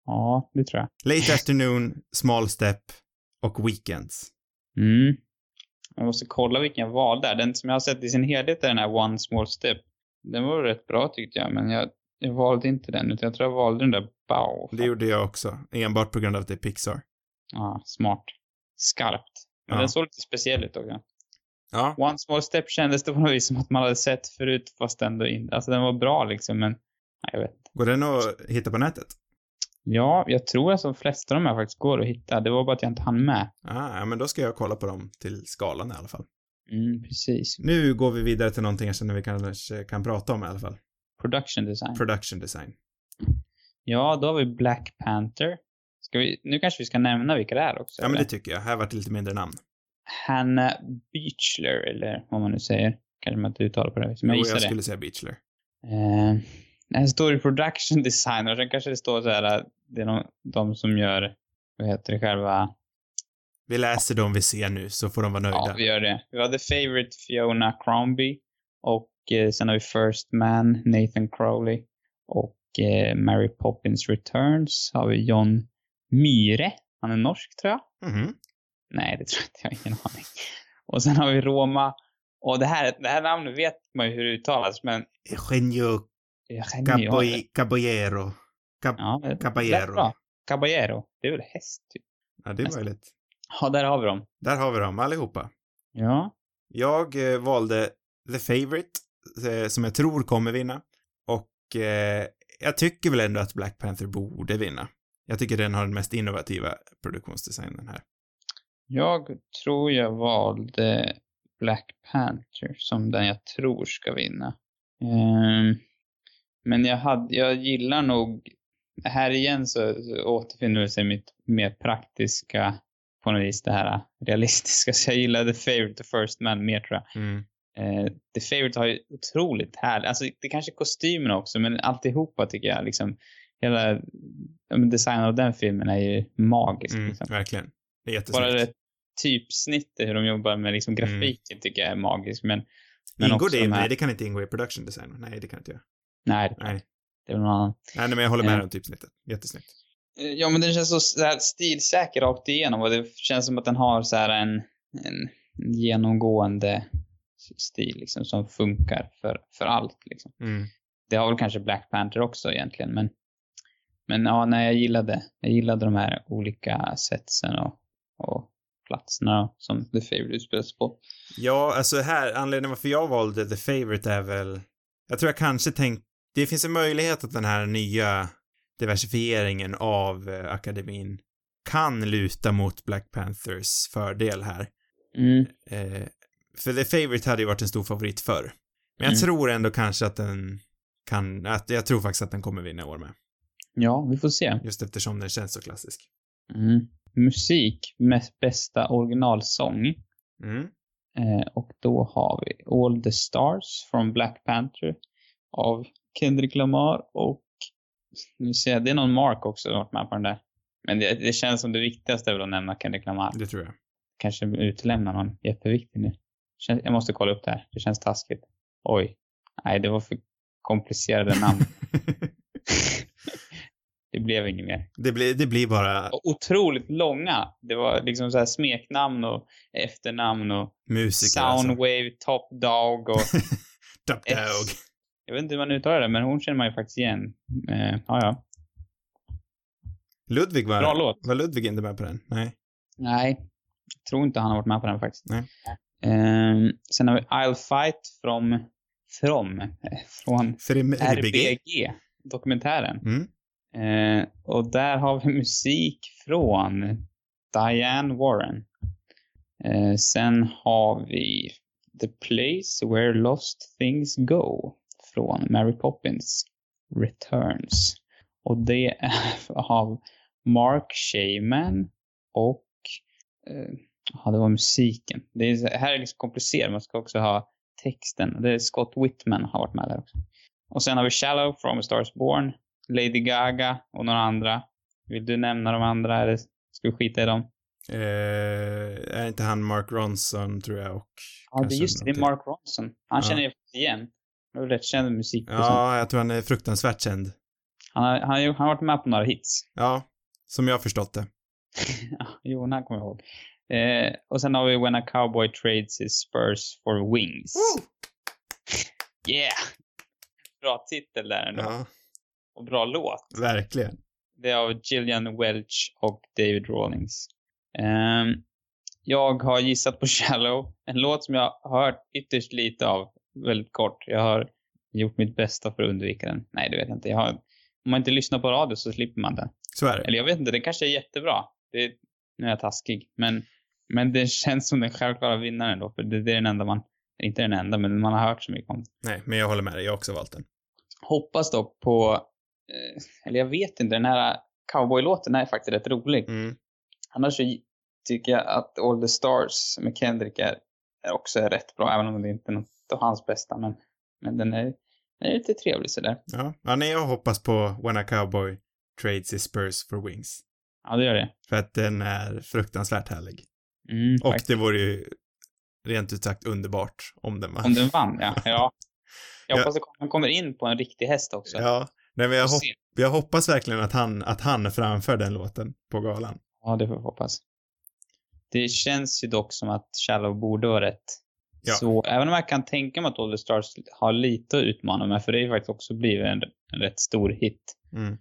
Ja, det tror jag. Late afternoon, small step och weekends. Mm. Jag måste kolla vilken jag valde. Den som jag har sett i sin helhet är den här One Small Step. Den var rätt bra tyckte jag, men jag, jag valde inte den, utan jag tror jag valde den där Bow. Det gjorde jag också. Enbart på grund av att det är Pixar. Ja, smart. Skarpt. Men Ja. den såg lite speciell ut också. Ja. One Small Step kändes det på något vis som att man hade sett förut, fast ändå inte. Alltså den var bra liksom, men nej, jag vet inte. Går den att hitta på nätet? Ja, jag tror att de flesta av de här faktiskt går att hitta. Det var bara att jag inte hann med. Ah, ja, men då ska jag kolla på dem till skalan i alla fall. Mm, precis. Nu går vi vidare till någonting jag känner vi kanske kan prata om i alla fall. Production design. Production design. Ja, då har vi Black Panther. Ska vi, nu kanske vi ska nämna vilka det är också. Ja, men det tycker jag. Här vart det lite mindre namn. Hannah Beachler, eller vad man nu säger. Kanske man inte uttalar på det viset, men Jo, jag jag det. skulle säga Beachler. Eh, här står det production designer, sen kanske det står så här, att det är de, de som gör, vad heter det, själva... Vi läser dem vi ser nu, så får de vara nöjda. Ja, vi gör det. Vi har The Favorite Fiona Crombie och eh, sen har vi First Man, Nathan Crowley och eh, Mary Poppins Returns har vi John Myhre. Han är norsk tror jag. Mhm. Nej, det tror jag inte. Jag har ingen aning. Och sen har vi Roma. Och det här, det här namnet vet man ju hur det uttalas, men... Eugenio Caballero. Cab Ja, det- Caballero. det. Caballero. Det är väl häst, typ. Ja, det är Nästan. möjligt. Ja, där har vi dem. Där har vi dem allihopa. Ja. Jag eh, valde The Favourite, eh, som jag tror kommer vinna. Och eh, jag tycker väl ändå att Black Panther borde vinna. Jag tycker den har den mest innovativa produktionsdesignen här. Jag tror jag valde Black Panther som den jag tror ska vinna. Ehm, men jag, hade, jag gillar nog, här igen så, så återfinner det sig mitt mer praktiska, på något vis det här realistiska. Så jag gillar The Favourite, The First Man mer tror jag. Mm. Eh, The Favourite har ju otroligt härligt, alltså det kanske är kostymerna också, men alltihopa tycker jag liksom, hela designen av den filmen är ju magisk. Mm, liksom. verkligen. Det är Bara jättesnyggt. det typsnittet, hur de jobbar med liksom grafiken tycker jag är magisk. Men, men Ingår det? de här- Nej, det kan inte ingå i production design. Nej, det kan inte göra. nej, det, Nej. det är någon annan. Nej, nej, men jag håller med Eh. om typsnittet. Jättesnyggt. Eh, Ja, men den känns så, så här stilsäker rakt igenom och det känns som att den har så här en, en genomgående stil liksom som funkar för, för allt liksom. Mm. Det har väl kanske Black Panther också egentligen, men men ja, nej, jag gillade, jag gillade de här olika setsen och, och platserna som The Favourite utspelas på. Ja, alltså här, anledningen varför jag valde The Favourite är väl, jag tror jag kanske tänkt, det finns en möjlighet att den här nya diversifieringen av eh, akademin kan luta mot Black Panthers fördel här. Mm. Eh, för The Favourite hade ju varit en stor favorit förr. Men jag Mm. tror ändå kanske att den kan, att jag tror faktiskt att den kommer vinna år med. Ja, vi får se. Just eftersom den känns så klassisk. Mm. Musik, mest bästa originalsång. Mm. Eh, och då har vi All the Stars från Black Panther av Kendrick Lamar och nu ser jag, det är någon Mark också som varit med på den där. Men det, det känns som det viktigaste är väl att nämna Kendrick Lamar. Det tror jag. Kanske utelämna någon jätteviktig nu. Jag måste kolla upp det här. Det känns taskigt. Oj. Nej, det var för komplicerade namn. det blev inget mer. det, blir, det blir bara otroligt långa. Det var liksom så här smeknamn och efternamn och musiker alltså. Soundwave, Top Dog och Top. Dog. jag vet inte hur man uttalar det, men hon känner man ju faktiskt igen. Eh, ja, ja. Ludvig var, Bra låt. var Ludvig inte med på den? Nej. Nej, jag tror inte han har varit med på den faktiskt. Nej. Eh, sen har vi I'll Fight from, from eh, från RBG. Dokumentären. Mm. Eh, och där har vi musik från Diane Warren. Eh, sen har vi The Place Where Lost Things Go från Mary Poppins Returns. Och det är av Mark Shaman och eh, ja, det var musiken. Det är, här är liksom komplicerat, man ska också ha texten. Det är Scott Whitman har varit med där också. Och sen har vi Shallow from A Star Is Born, Lady Gaga och några andra. Vill du nämna de andra eller ska vi skita i dem? Eh, är inte han Mark Ronson, tror jag, och... Ja, det är just det. Det är Mark Ronson. Han Ja. känner jag faktiskt igen. Det är rätt känd musik. Ja, jag tror han är fruktansvärt känd. Han, har, han, han har varit med på några hits. Ja, som jag har förstått det. Jo, den här kommer jag ihåg. Eh, och sen har vi When a Cowboy Trades His Spurs for Wings. Yeah! Bra titel där ändå. Ja, Och bra låt. verkligen. Det är av Gillian Welch och David Rawlings. Ehm, jag har gissat på Shallow. En låt som jag har hört ytterst lite av. Väldigt kort. Jag har gjort mitt bästa för att undvika den. Nej, det vet jag inte. Jag har, om man inte lyssnar på radio så slipper man den. Så är det. Eller jag vet inte, den kanske är jättebra. Det, nu är jag taskig. Men, men det känns som den självklara vinnaren då. För det, det är den enda man, inte den enda, men man har hört så mycket om. Nej, men jag håller med dig. Jag har också valt den. Hoppas dock på, eh, eller jag vet inte, den här cowboylåten är faktiskt rätt rolig. Mm. Annars tycker jag att All the Stars med Kendrick är, är också är rätt bra, även om det inte är något av hans bästa. Men, men den, är, den är lite trevlig sådär. Ja. ja, nej, jag hoppas på When a Cowboy Trades His Spurs for Wings. Ja, det gör det. För att den är fruktansvärt härlig. Mm, Och faktiskt. det vore ju rent ut sagt underbart om den vann. Om den vann, ja. ja. Jag Ja. hoppas att han kommer in på en riktig häst också. Ja, nej, men jag, Får hop se. jag hoppas verkligen att han, att han framför den låten på galan. Ja, det får vi hoppas. det känns ju dock som att Shallow borde vara rätt. Ja. Så även om jag kan tänka mig att All the Stars har lite att utmana med, för det är ju faktiskt också blivit en, en rätt stor hit. Mm.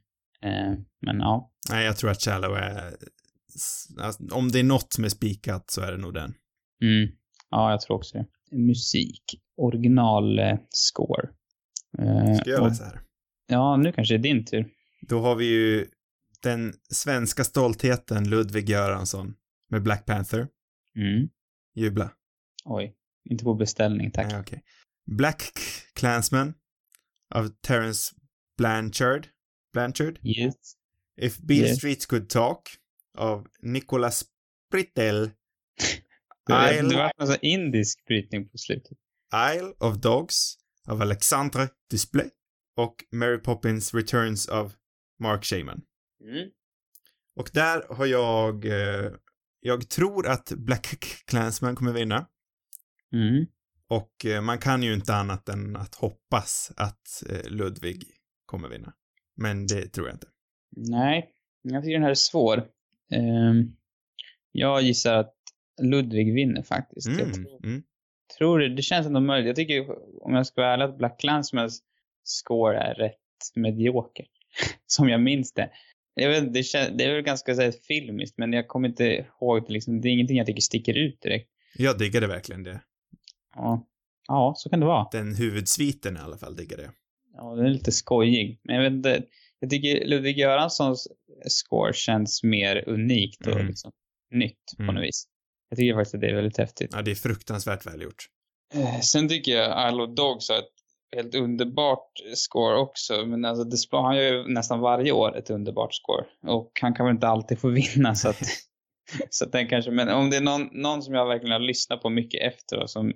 Eh, men ja. Nej, jag tror att Shallow är... Alltså, om det är något som är spikat så är det nog den. Mm. Ja, jag tror också det. Musik. Original eh, score. Eh, Ska jag och- läsa här? Ja, nu kanske det är din tur. Då har vi ju den svenska stoltheten Ludvig Göransson med Black Panther. Mm. Jubla. Oj. Inte på beställning, tack. Nej, okej. Black Klansman av Terence Blanchard. Blanchard. Yes. If Beale Yes. Street Could Talk av Nicolas Britell. Det det Isle, var en sån indisk brytning på slutet. Isle of Dogs av Alexandre Desplat och Mary Poppins Returns av Mark Shaman. Mm. Och där har jag, eh, jag tror att Black Klansman kommer vinna. Mm. Och eh, man kan ju inte annat än att hoppas att eh, Ludvig kommer vinna. Men det tror jag inte. Nej, jag tycker den här är svår. Ehm, jag gissar att Ludvig vinner faktiskt. Jag Mm, tror, mm. tror det, det känns ändå möjligt. Jag tycker, om jag ska vara ärlig, att Black Clansmans score är rätt medioker. Som jag minns det. Jag vet, det, kän, det är väl ganska så filmiskt, men jag kommer inte ihåg det liksom. Det är ingenting jag tycker sticker ut direkt. Jag diggade verkligen det. Ja, ja så kan det vara. Den huvudsviten i alla fall diggade jag. Ja, den är lite skojig. Men jag vet inte. Jag tycker Ludvig Göranssons score känns mer unikt och Mm. liksom nytt på Mm. något vis. Jag tycker faktiskt att det är väldigt häftigt. Ja, det är fruktansvärt välgjort. Eh, Sen tycker jag Isle of Dogs har ett helt underbart score också. Men alltså Desplat, han gör ju nästan varje år ett underbart score. Och han kan väl inte alltid få vinna så att, så att den kanske, men om det är någon, någon som jag verkligen har lyssnat på mycket efter och som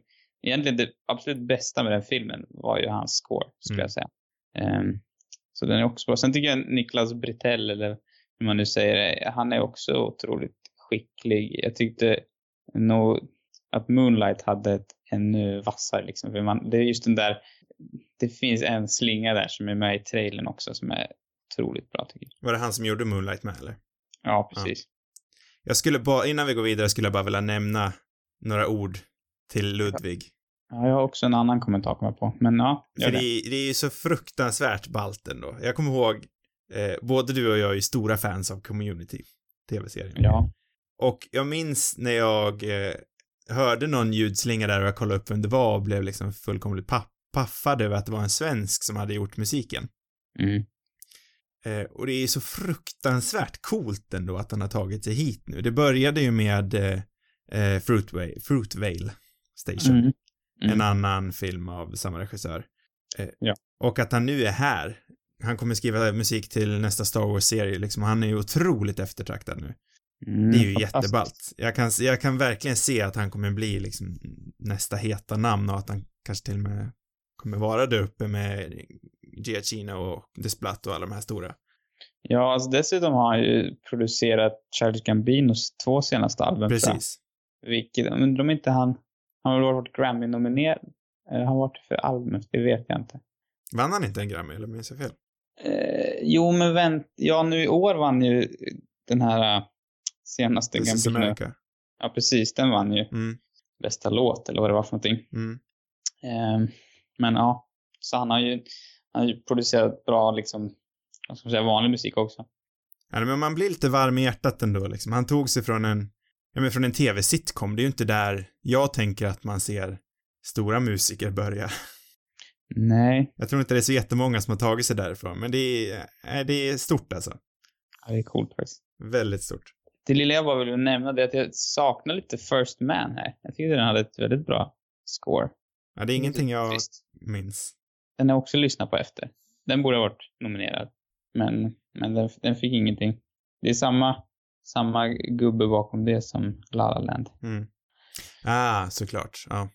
egentligen det absolut bästa med den filmen var ju hans score, skulle Mm. jag säga. Ehm, så den är också bra. Sen tycker jag Niklas Britell, eller hur man nu säger det, han är också otroligt skicklig. Jag tyckte nog att Moonlight hade ett ännu vassare liksom. För man, det är just den där, det finns en slinga där som är med i trailern också som är otroligt bra tycker jag. Var det han som gjorde Moonlight med eller? Ja, precis. Jag skulle bara, innan vi går vidare skulle jag bara vilja nämna några ord till Ludvig. Ja, jag har också en annan kommentar kommer på. Men ja, För det. det, är ju så fruktansvärt ballt ändå. Jag kommer ihåg, eh, både du och jag är ju stora fans av Community, tv-serien. Ja. Och jag minns när jag eh, hörde någon ljudslinga där och jag kollade upp vem det var och blev liksom fullkomligt paff paffad över att det var en svensk som hade gjort musiken. Mm. Eh, och det är så fruktansvärt coolt ändå att han har tagit sig hit nu. Det började ju med eh, eh, Fruitvale, Fruitvale Station, Mm. Mm. en annan film av samma regissör. Eh, Ja. Och att han nu är här. Han kommer skriva musik till nästa Star Wars-serie liksom. Han är ju otroligt eftertraktad nu. Mm, Det är ju fantastiskt. jätteballt. Jag kan, jag kan verkligen se att han kommer bli liksom nästa heta namn och att han kanske till och med kommer vara där uppe med Giacchino och Desplat och alla de här stora. Ja, alltså dessutom har han ju producerat Charles Gambinos två senaste album. Precis. Vilket, undrar om inte han, han har väl varit Grammy-nominerad? Eller har han varit för albumet? Det vet jag inte. Vann han inte en Grammy eller minns jag fel? Eh, jo, men vänt, ja nu i år vann ju den här eh, senaste This. America. Ja, precis. Den vann ju Mm, bästa låt eller vad det var för någonting. mm. Eh, men ja, så han har ju, han har ju producerat bra liksom, vad ska man säga, vanlig musik också. Ja, men man blir lite varm i hjärtat ändå liksom. Han tog sig från en, ja men från en tv-sitcom. Det är ju inte där jag tänker att man ser stora musiker börja. Nej, Jag tror inte det är så jättemånga som har tagit sig därifrån, men det är, det är stort alltså. ja, det är coolt faktiskt. Väldigt stort. Det lilla jag bara ville nämna det är att jag saknar lite First Man här. Jag tycker den hade ett väldigt bra score. Ja, det är ingenting jag Trist. minns. Den har också lyssnat på efter. Den borde ha varit nominerad. Men, men den, den fick ingenting. Det är samma, samma gubbe bakom det som La La Land. Mm. Ah, såklart. Ja.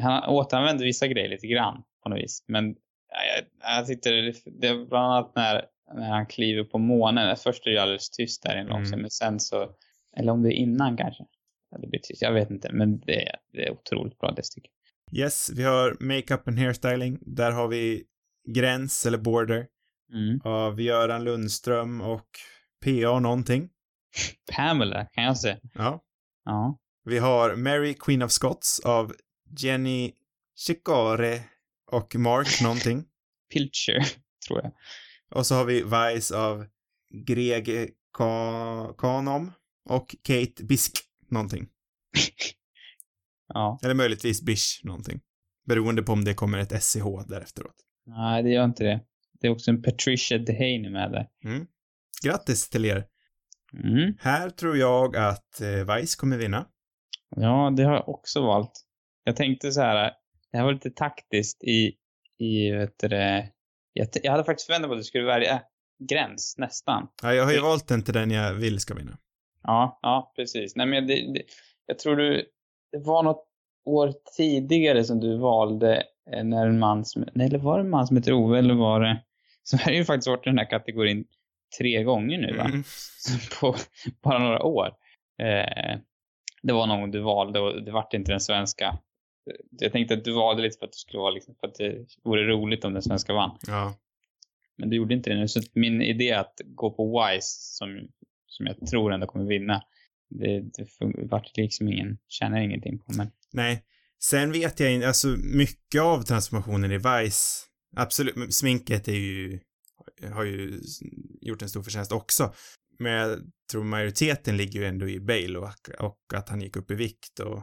Han återanvänder vissa grejer lite grann på något vis. Men ja, jag, jag tyckte det, det är bland annat när, när han kliver på månen. Först är det ju alldeles tyst där i en Mm. men sen så, eller om det är innan kanske. Ja, det blir tyst, jag vet inte. Men det, är- det är otroligt bra det stycket. Yes, vi har makeup and hairstyling. Där har vi Gräns eller Border Mm. av Göran Lundström och PA någonting. Pamela kan jag säga. Ja. Ja. Vi har Mary Queen of Scots av Jenny Chikore och Mark någonting. Pilcher, tror jag. Och så har vi Vice av Greg Ka Kanom och Kate Bisk någonting. Ja. Eller möjligtvis Bish någonting. Beroende på om det kommer ett SCH där efteråt. Nej, det gör inte det. Det är också en Patricia Dehaney med där. Grattis till er. Mm. Här tror jag att eh, Vice kommer vinna. Ja, det har jag också valt. Jag tänkte så här, det här var lite taktiskt i, i vet du jag, jag hade faktiskt förväntat mig att du skulle välja gräns, nästan. Ja, jag har ju Det- valt den till den jag vill ska vinna. Ja, ja, precis. Nej, men det, det, jag tror du, det var något år tidigare som du valde eh, när en man som, nej, eller var det en man som heter Ove, eller var det, så har ju faktiskt varit i den här kategorin tre gånger nu, va? Mm. på bara några år. Eh, det var någon du valde och det vart inte den svenska. Jag tänkte att du valde lite för att, du skulle vara liksom, för att det vore roligt om den svenska vann. Ja. Men du gjorde inte det nu. Så min idé att gå på Wise, som, som jag tror ändå kommer vinna, det, det vart liksom ingen, tjänar ingenting på. Men Nej. Sen vet jag inte, alltså mycket av transformationen i Vice, absolut, sminket är ju, har ju gjort en stor förtjänst också. Men jag tror majoriteten ligger ju ändå i Bale och, och att han gick upp i vikt och,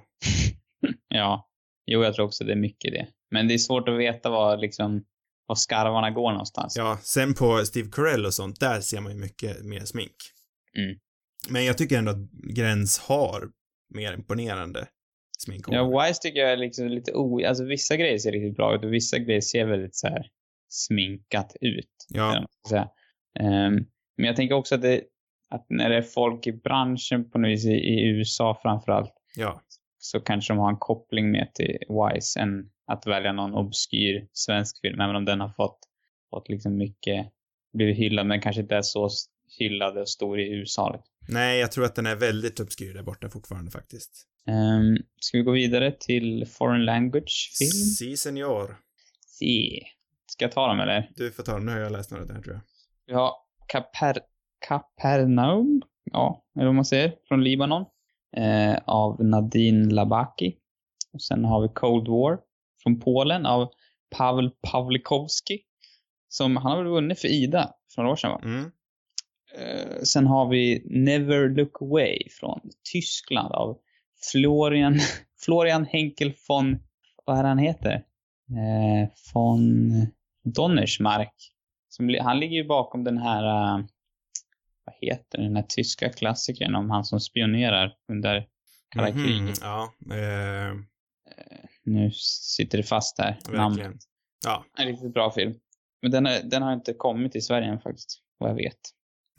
ja, jo jag tror också det är mycket det. Men det är svårt att veta var liksom, var skarvarna går någonstans. ja, sen på Steve Carell och sånt, där ser man ju mycket mer smink. Mm. Men jag tycker ändå att Gräns har mer imponerande smink. Ja, Wise tycker jag är liksom lite o... Alltså vissa grejer ser riktigt bra ut och vissa grejer ser väldigt så här sminkat ut. Ja. Ehm, men jag tänker också att det, att när det är folk i branschen på något vis i, i USA framförallt ja. så kanske de har en koppling mer till Wise än att välja någon obskyr svensk film, även om den har fått, fått liksom mycket, blivit hyllad, men kanske inte är så hyllad och stor i USA. liksom. Nej, jag tror att den är väldigt obskyr där borta fortfarande faktiskt. Um, ska vi gå vidare till foreign language film? Si, senor. Se. Ska jag ta dem eller? Du får ta den, nu har jag läst några där tror jag. Vi har Kaper, Kapernaum, ja, eller vad man säger, från Libanon. Eh, av Nadine Labaki. Och sen har vi Cold War från Polen av Pavel Pawlikowski. Som, han har väl vunnit för Ida för några år sedan va? Mm. Eh, sen har vi Never Look Away från Tyskland av Florian, Florian Henkel von, vad är han heter? Eh, von Donnersmark. Som, han ligger ju bakom den här, eh, vad heter den här tyska klassikern om han som spionerar under kalla Mhm, kriget. Ja, eh, Nu sitter det fast här. Verkligen. Ja, En riktigt bra film. Men den, är, den har inte kommit till Sverige än faktiskt, vad jag vet.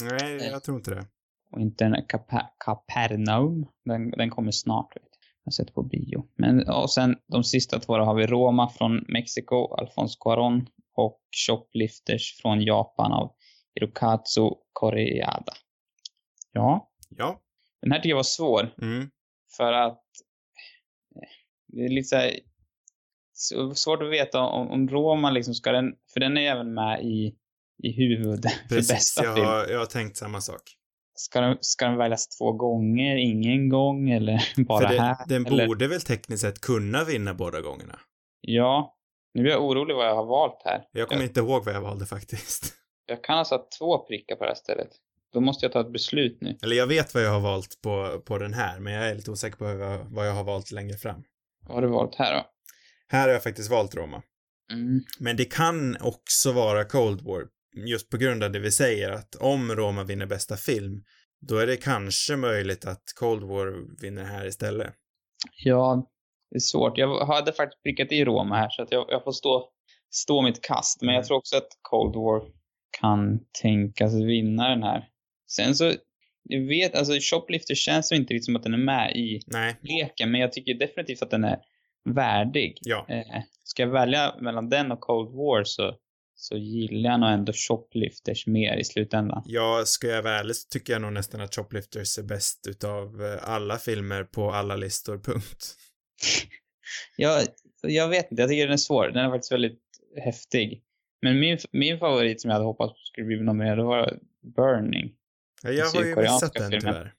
nej, jag tror inte det. Och inte den Kapa- Kapernaum. Den, den kommer snart. Vet jag. jag har sett på bio. Men, och sen de sista två har vi Roma från Mexiko, Alfonso Cuarón. Och Shoplifters från Japan av Hirokazu Koreeda. Ja, Ja. den här tycker jag var svår. Mm. För att eh, det är lite så här, svårt att veta om, om Roma liksom ska den, för den är ju även med i, i huvudet för Precis, bästa jag film. har, jag har tänkt samma sak. Ska den, ska den väljas två gånger, ingen gång eller bara För det, här? den eller? borde väl tekniskt sett kunna vinna båda gångerna. Ja. Nu blir jag orolig vad jag har valt här. Jag kommer Jag, inte ihåg vad jag valde faktiskt. jag kan alltså ha två prickar på det här stället. Då måste jag ta ett beslut nu. Eller jag vet vad jag har valt på, på den här, men jag är lite osäker på vad jag, vad jag har valt längre fram. Vad har du valt här då? Här har jag faktiskt valt Roma. Mm. Men det kan också vara Cold War, just på grund av det vi säger att om Roma vinner bästa film, då är det kanske möjligt att Cold War vinner här istället. Ja, det är svårt. Jag hade faktiskt prickat i Roma här så att jag, jag får stå, stå mitt kast. Men jag Mm. tror också att Cold War kan tänkas vinna den här. Sen så, jag vet, alltså Shoplifter känns ju inte riktigt som att den är med i Nej, leken, men jag tycker definitivt att den är värdig. ja. Eh, ska jag välja mellan den och Cold War så, så gillar jag nog ändå Shoplifters mer i slutändan. Ja, ska jag vara ärlig så tycker jag nog nästan att Shoplifters är bäst utav eh, alla filmer på alla listor, punkt. Jag, jag vet inte, jag tycker den är svår. Den är faktiskt väldigt häftig. Men min, min favorit som jag hade hoppats skulle bli nominerad var Burning. Ja, jag har ju missat den filmen. tyvärr.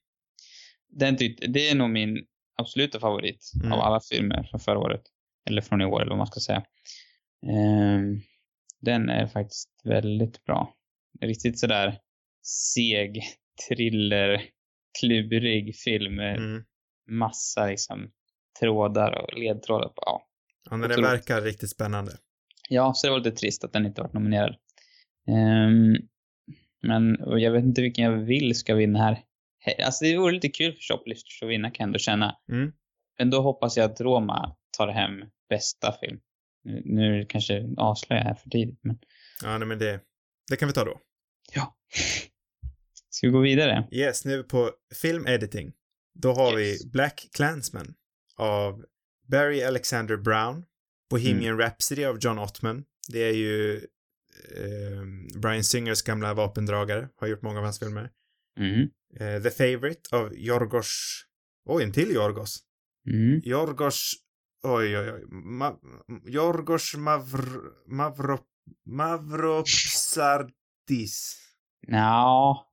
den tyckte, det är nog min absoluta favorit Mm. av alla filmer från förra året. Eller från i år, eller vad man ska säga. Ehm, den är faktiskt väldigt bra. Riktigt sådär seg, thriller, klurig film med Mm. massa liksom trådar och ledtrådar. på- Ja. Ja, men Otroligt. verkar riktigt spännande. ja, så det var lite trist att den inte varit nominerad. Ehm, men jag vet inte vilken jag vill ska vinna här. Alltså det vore lite kul för Shoplifters att vinna kan jag ändå känna. Mm. Men då hoppas jag att Roma tar hem bästa film. Nu, nu det kanske avslöjar jag här för tidigt, men Ja, nej, men det, det kan vi ta då. ja. Ska vi gå vidare? Yes, nu på film editing. Då har Yes. vi Black Klansman av Barry Alexander Brown, Bohemian Mm. Rhapsody av John Ottman. Det är ju eh, Brian Singers gamla vapendragare, har gjort många av hans filmer. Mm. Eh, The Favourite av Yorgos, oj, en till Yorgos. Mm. Yorgos, oj, oj, oj, Ma, Yorgos Mavr, Mavro, Mavropsardis. Ja,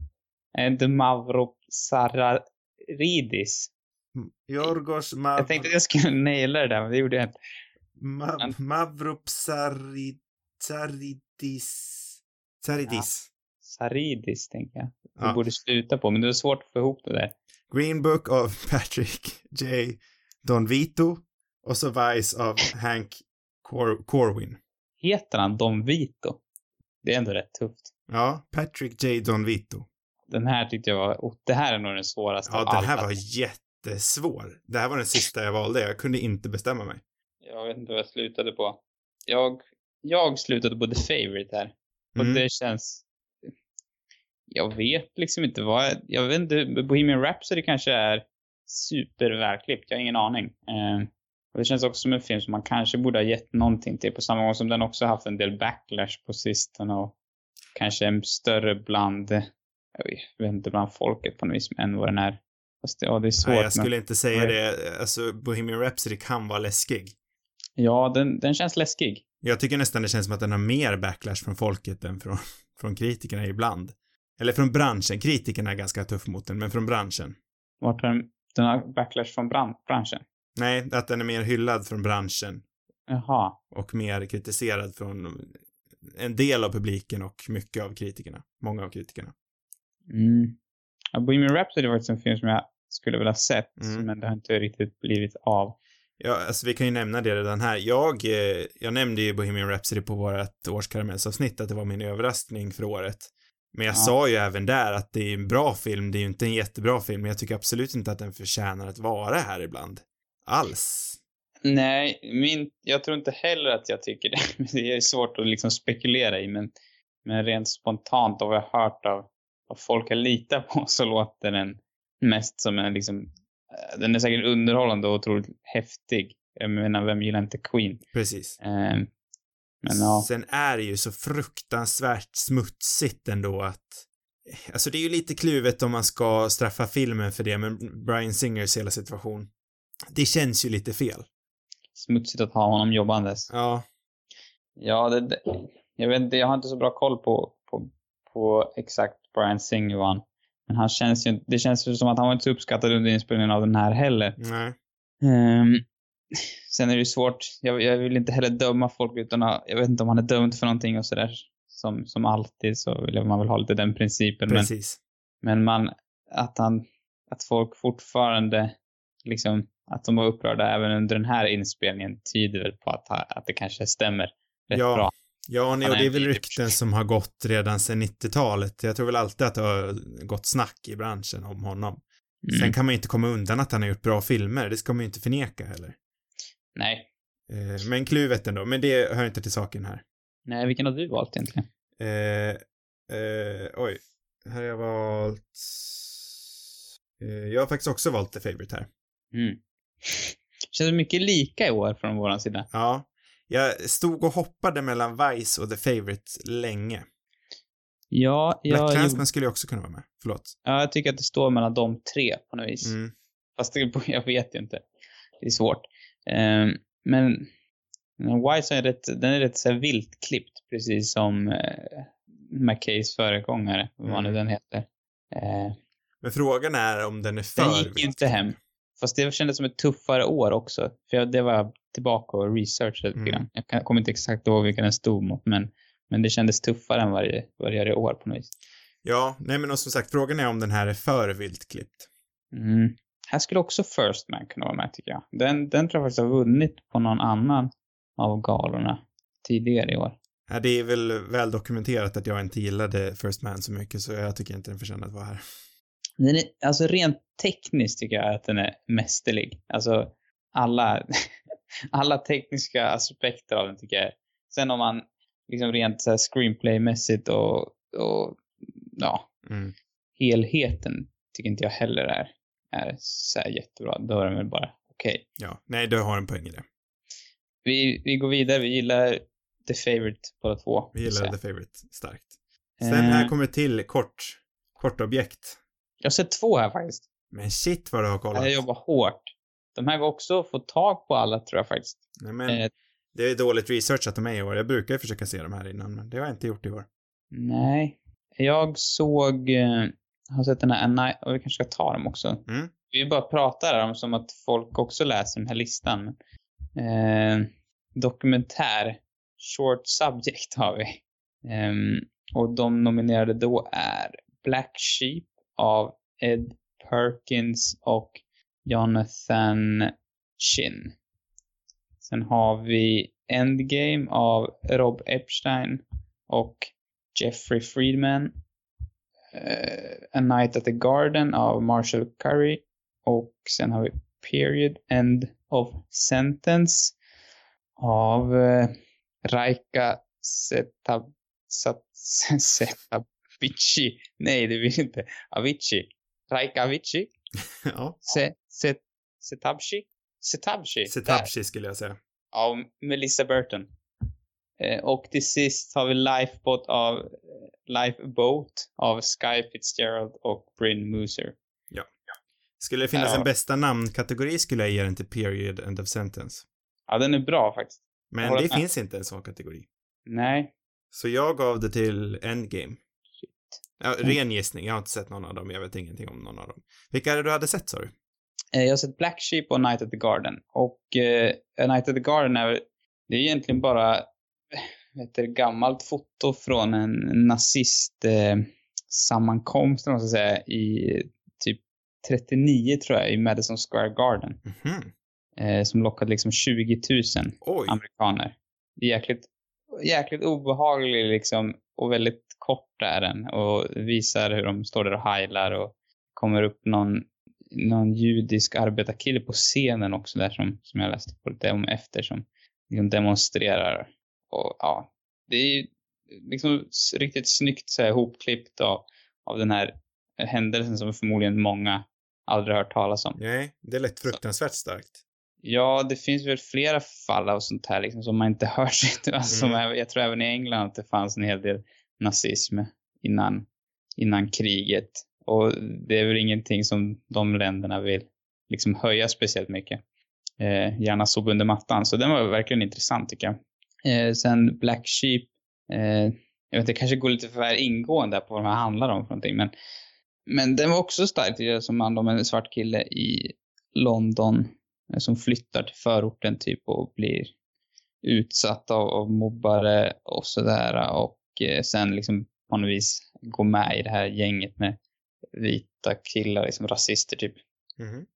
är inte Mavro Sararidis? Yorgos Mav... Jag tänkte att jag skulle naila det där, men det gjorde jag inte. Ma Mavropsaridis. Saridis. Saridis, tänker jag. Du Ja. borde sluta på, men det är svårt att få ihop det där. Green Book av Patrick J. Don Vito. Och så Vice av Hank Cor Corwin. Heter han Don Vito? Det är ändå rätt tufft. Ja, Patrick J. Don Vito. Den här tyckte jag var, oh, det här är nog den svåraste Ja, av den här var jättesvår. Det här var den sista jag valde. Jag kunde inte bestämma mig. Jag vet inte vad jag slutade på. Jag, jag slutade på The Favourite här. Och Mm. det känns... Jag vet liksom inte vad... Jag, vet inte, Bohemian Rhapsody kanske är supervälklippt. Jag har ingen aning. Eh, och det känns också som en film som man kanske borde ha gett någonting till på samma gång som den också haft en del backlash på sistone och kanske en större bland, jag vet, vet inte, bland folket på något vis än vad den är. Fast ja, det är svårt. Nej, jag men- skulle inte säga Nej. det. Alltså, Bohemian Rhapsody kan vara läskig. Ja, den, den känns läskig. Jag tycker nästan det känns som att den har mer backlash från folket än från, från kritikerna ibland. Eller från branschen. Kritikerna är ganska tuff mot den, men från branschen. Vart har den, den har backlash från bran, branschen? Nej, att den är mer hyllad från branschen Jaha. och mer kritiserad från en del av publiken och mycket av kritikerna. Många av kritikerna. Mm. Ja, Bohemian Rhapsody var faktiskt en film som jag skulle vilja ha sett, Mm. men det har inte riktigt blivit av. Ja, alltså vi kan ju nämna det redan här. Jag, eh, jag nämnde ju Bohemian Rhapsody på vårt årskaramellsavsnitt att det var min överraskning för året. Men jag Ja. sa ju även där att det är en bra film, det är ju inte en jättebra film, men jag tycker absolut inte att den förtjänar att vara här ibland. Alls. Nej, min, jag tror inte heller att jag tycker det. Det är svårt att liksom spekulera i, men, men rent spontant av vad jag har hört av vad folk jag litar på så låter den mest som en liksom, eh, den är säkert underhållande och otroligt häftig. Jag menar, vem gillar inte Queen? Precis. Eh, men ja. Sen är det ju så fruktansvärt smutsigt ändå att Alltså det är ju lite kluvet om man ska straffa filmen för det, men Brian Singers hela situation. Det känns ju lite fel. Smutsigt att ha honom jobbandes. Ja, Ja, det, det, jag vet inte, jag har inte så bra koll på, på, på exakt Brian Singer han. Men han känns ju, det känns ju som att han var inte så uppskattad under inspelningen av den här heller. nej. Ehm, sen är det ju svårt, jag, jag vill inte heller döma folk utan att, jag vet inte om han är dömd för någonting och sådär. Som, som alltid så vill man väl ha lite den principen. Men, Precis. men man, att han, att folk fortfarande liksom, att de var upprörda även under den här inspelningen tyder väl på att, att det kanske stämmer rätt Ja. bra. Ja, nej, och det är väl rykten som har gått redan sedan 90-talet. Jag tror väl alltid att det har gått snack i branschen om honom. Mm. Sen kan man ju inte komma undan att han har gjort bra filmer, det ska man ju inte förneka heller. Nej. Eh, men kluvet ändå, men det hör inte till saken här. Nej, vilken har du valt egentligen? Eh, eh, oj, här har jag valt... Eh, jag har faktiskt också valt The Favourite här. Mm. Känns mycket lika i år från våran sida. Ja, jag stod och hoppade mellan Vice och The Favourite länge. Ja, Black jag, Clansman skulle ju också kunna vara med, förlåt. ja, jag tycker att det står mellan de tre på något vis. Mm. Fast det, jag vet ju inte. Det är svårt. Ehm, men Wise är rätt, den är rätt så här vilt klippt, precis som uh, McKays föregångare, vad nu Mm. den heter. Eh, Men frågan är om den är för Den gick ju inte hem. Fast det kändes som ett tuffare år också. För jag, det var tillbaka och researchade lite Mm. grann. Jag kommer inte exakt ihåg vilka den stod mot, men, men det kändes tuffare än varje, varje år på något vis. Ja, nej men och som sagt, frågan är om den här är för vilt klippt. Mm. Här skulle också First Man kunna vara med tycker jag. Den, den tror jag faktiskt har vunnit på någon annan av galorna tidigare i år. Ja, det är väl väl dokumenterat att jag inte gillade First Man så mycket, så jag tycker inte den förtjänar att vara här. Den är, alltså rent tekniskt tycker jag att den är mästerlig. Alltså alla, alla tekniska aspekter av den tycker jag. Sen om man liksom rent så här screenplaymässigt och, och ja, Mm. helheten tycker inte jag heller är, är så här jättebra. Då är den väl bara okej. Ja, nej, du har en poäng i det. Vi, vi går vidare. Vi gillar The Favourite båda två. Vi gillar. The Favourite starkt. Sen Eh. här kommer till kort, kort objekt. Jag har sett två här faktiskt. Men shit vad du har kollat. Jag jobbar hårt. De här går också att få tag på alla tror jag faktiskt. Nej, men Eh, det är dåligt researchat av mig i år. Jag brukar ju försöka se de här innan, men det har jag inte gjort i år. Nej. Jag såg, eh, har sett den här, och vi kanske ska ta dem också. Mm. Vi bara pratar om som att folk också läser den här listan. Eh, dokumentär, short subject har vi. Ehm, och de nominerade då är Black Sheep av Ed Perkins och Jonathan Chin. Sen har vi Endgame av Rob Epstein och Jeffrey Friedman. Uh, A Night at the Garden av Marshall Curry. Och sen har vi Period End of Sentence av uh, Raika Setab, Sat, Setabici. Nej, det vill inte. Avicii. Raika Avicii. ja, Se, se, Setabshi. Setabshi. Setabshi skulle jag säga. Av Melissa Burton. Eh, och till sist har vi Lifeboat av eh, Lifeboat av Sky Fitzgerald och Bryn Mooser. Skulle det finnas Ja. en bästa namnkategori skulle jag ge den till period end of sentence. Ja, den är bra faktiskt. Men det med. finns inte en sån kategori. Nej. Så jag gav det till Endgame. Ja, Mm. ren gissning. Jag har inte sett någon av dem. Jag vet ingenting om någon av dem. Vilka är det du hade sett sa du? Eh, jag har sett Black Sheep och Night at the Garden. Och eh, A Night at the Garden är det är egentligen bara ett gammalt foto från en nazist eh, man ska säga, i typ 39 tror jag, i Madison Square Garden. Mhm. Eh, som lockade liksom 20 000 Oj. amerikaner. Det är jäkligt, jäkligt obehaglig liksom och väldigt kort är den och visar hur de står där och heilar och kommer upp någon, någon judisk arbetarkille på scenen också där som, som jag läste på lite om efter som liksom demonstrerar. Och ja, det är ju liksom riktigt snyggt så här hopklippt av, av den här händelsen som förmodligen många aldrig hört talas om. Nej, det lät fruktansvärt starkt. Ja, det finns väl flera fall av sånt här liksom, som man inte hör sig alltså, Mm. jag, tror även i England att det fanns en hel del nazism innan, innan kriget. Och det är väl ingenting som de länderna vill liksom höja speciellt mycket. Eh, gärna sopa under mattan. Så den var verkligen intressant tycker jag. Eh, sen Black Sheep. Eh, jag vet inte, det kanske går lite för ingående på vad de här handlar om för någonting. Men, men den var också stark jag, som handlar om en svart kille i London som flyttar till förorten typ och blir utsatt av, av mobbare och sådär och eh, sen liksom på något vis går med i det här gänget med vita killar, liksom rasister typ. Mhm.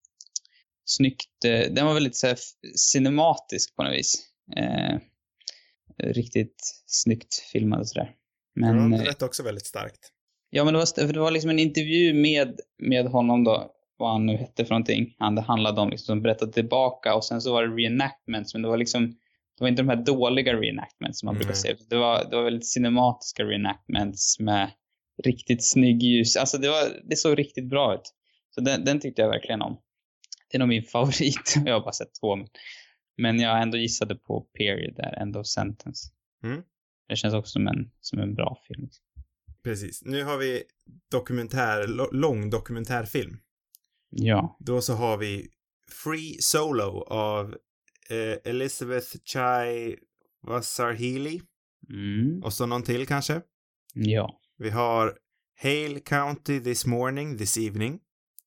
Snyggt, eh, den var väldigt så här, cinematisk på något vis. Eh, riktigt snyggt filmad och sådär. Men, ja, eh, det lät också väldigt starkt. Ja, men det var, det var liksom en intervju med, med honom då, vad han nu hette för någonting. Han det handlade om liksom, som berättade tillbaka och sen så var det reenactments, men det var liksom, det var inte de här dåliga reenactments som man brukar Nej. se. Det var, det var väldigt cinematiska reenactments med riktigt snygg ljus. Alltså det var, det såg riktigt bra ut. Så den, den tyckte jag verkligen om. Det är nog min favorit. Jag har bara sett två. Men, jag ändå gissade på Period där, End of Sentence. Mm. Det känns också som en, som en bra film. Precis. Nu har vi dokumentär, lång dokumentärfilm. Ja. Då så har vi Free Solo av eh, Elizabeth Chai Wasarhili Mm. och så någon till kanske. Ja. Vi har Hale County This Morning, This Evening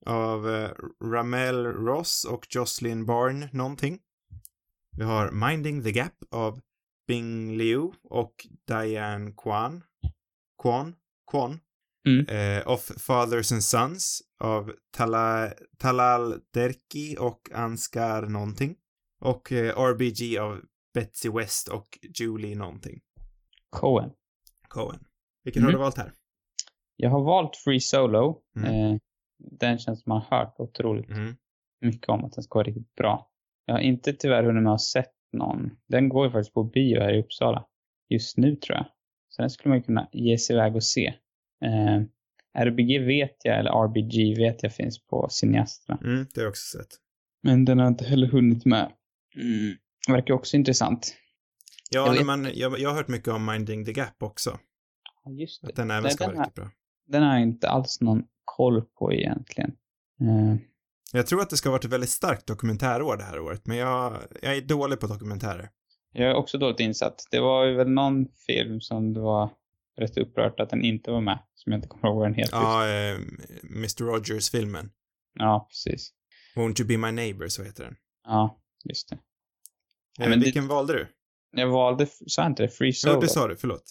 av eh, Ramel Ross och Jocelyn Barn någonting. Vi har Minding the Gap av Bing Liu och Diane Kwan. Kwan? Kwan? Mm. Eh, of Fathers and Sons av Tala, Talal Derki och Anskar någonting. Och eh, RBG av Betsy West och Julie någonting. Cohen. Cohen. Vilken har Mm. du valt här? Jag har valt Free Solo. Mm. Eh, den känns som man har hört otroligt Mm. mycket om att den ska vara riktigt bra. Jag har inte tyvärr hunnit med att sett någon. Den går ju faktiskt på bio här i Uppsala. Just nu tror jag. Så den skulle man kunna ge sig iväg och se. Eh, RBG vet jag, eller RBG vet jag finns på cineasterna. Mm, det har jag också sett. Men den har inte heller hunnit med. Mm. Verkar också intressant. Ja, Jag man, jag, jag har hört mycket om Minding the Gap också. Ja, just det. Att den även ska den vara riktigt bra. Den har jag inte alls någon koll på egentligen. Eh, Jag tror att det ska ha varit ett väldigt starkt dokumentärår det här året, men jag, jag är dålig på dokumentärer. Jag är också dåligt insatt. Det var ju väl någon film som det var rätt upprört att den inte var med. Som jag inte kommer ihåg vad den heter. Ja, eh, Mr. Rogers-filmen. ja precis. Won't you be my neighbor, så heter den. Ja, just det. Ja, Eh, men det- vilken valde du? Jag valde, sa jag inte det? Free Solo? Jo, det sa du, förlåt.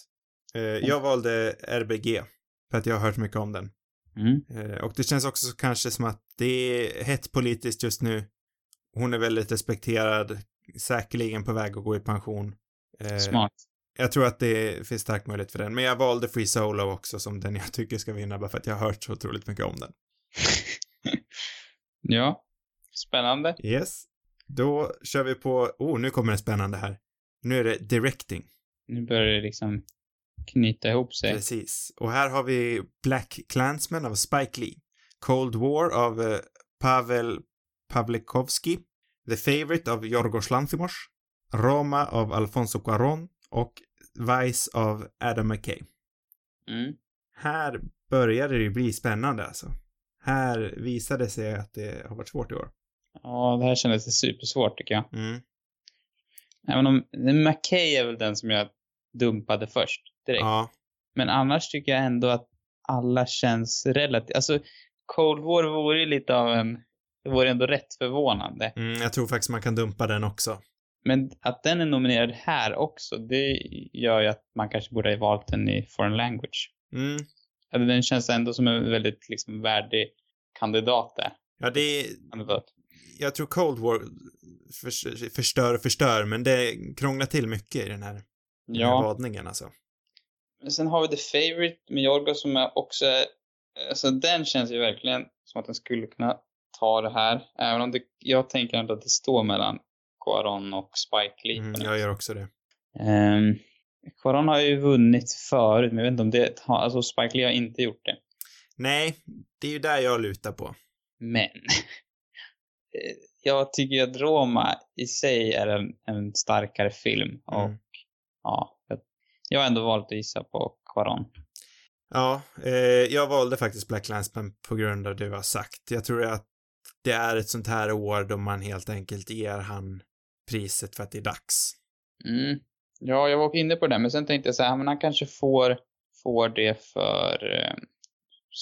Eh, jag valde RBG, för att jag har hört mycket om den. Mm. Eh, och det känns också kanske som att det är hett politiskt just nu. Hon är väldigt respekterad, säkerligen på väg att gå i pension. Eh, Smart. Jag tror att det finns stark möjlighet för den, men jag valde Free Solo också som den jag tycker ska vinna, bara för att jag har hört så otroligt mycket om den. ja. Spännande. Yes. Då kör vi på, oh, nu kommer det spännande här. Nu är det directing. Nu börjar det liksom knyta ihop sig. Precis. Och här har vi Black Klansman av Spike Lee. Cold War av eh, Pavel Pavlikovsky. The Favorite av Yorgos Lanthimos. Roma av Alfonso Cuarón och Vice av Adam McKay. Mm. Här började det ju bli spännande alltså. Här visade det sig att det har varit svårt i år. Ja, det här kändes supersvårt tycker jag. Mm. Även om McKay är väl den som jag dumpade först direkt. Ja, Men annars tycker jag ändå att alla känns relativt... Alltså, Cold War vore ju lite av en... Det vore ändå rätt förvånande. mm, jag tror faktiskt man kan dumpa den också. Men att den är nominerad här också, det gör ju att man kanske borde ha valt den i foreign language. Mm. Eller den känns ändå som en väldigt liksom värdig kandidat där. Ja, det är, Kandidat. jag tror Cold War för, förstör och förstör, men det krånglar till mycket i den här, den här Ja. vadningen alltså. Men sen har vi The Favourite med Jorgo som är också... Alltså den känns ju verkligen som att den skulle kunna ta det här. Även om det, jag tänker ändå att det står mellan Cuarón och Spike Lee. Mm, jag gör också det. Um, Cuarón har ju vunnit förut, men jag vet inte om det har... Alltså Spike Lee har inte gjort det. Nej, det är ju där jag lutar på. Men. eh, jag tycker att Roma i sig är en, en starkare film. Och Mm. ja, jag, har ändå valt att gissa på Cuarón. Ja, eh, jag valde faktiskt Black Landsman på grund av det du har sagt. Jag tror att det är ett sånt här år då man helt enkelt ger han priset för att det är dags. Mm. Ja, jag var inne på det, men sen tänkte jag så här, men han kanske får, får det för eh,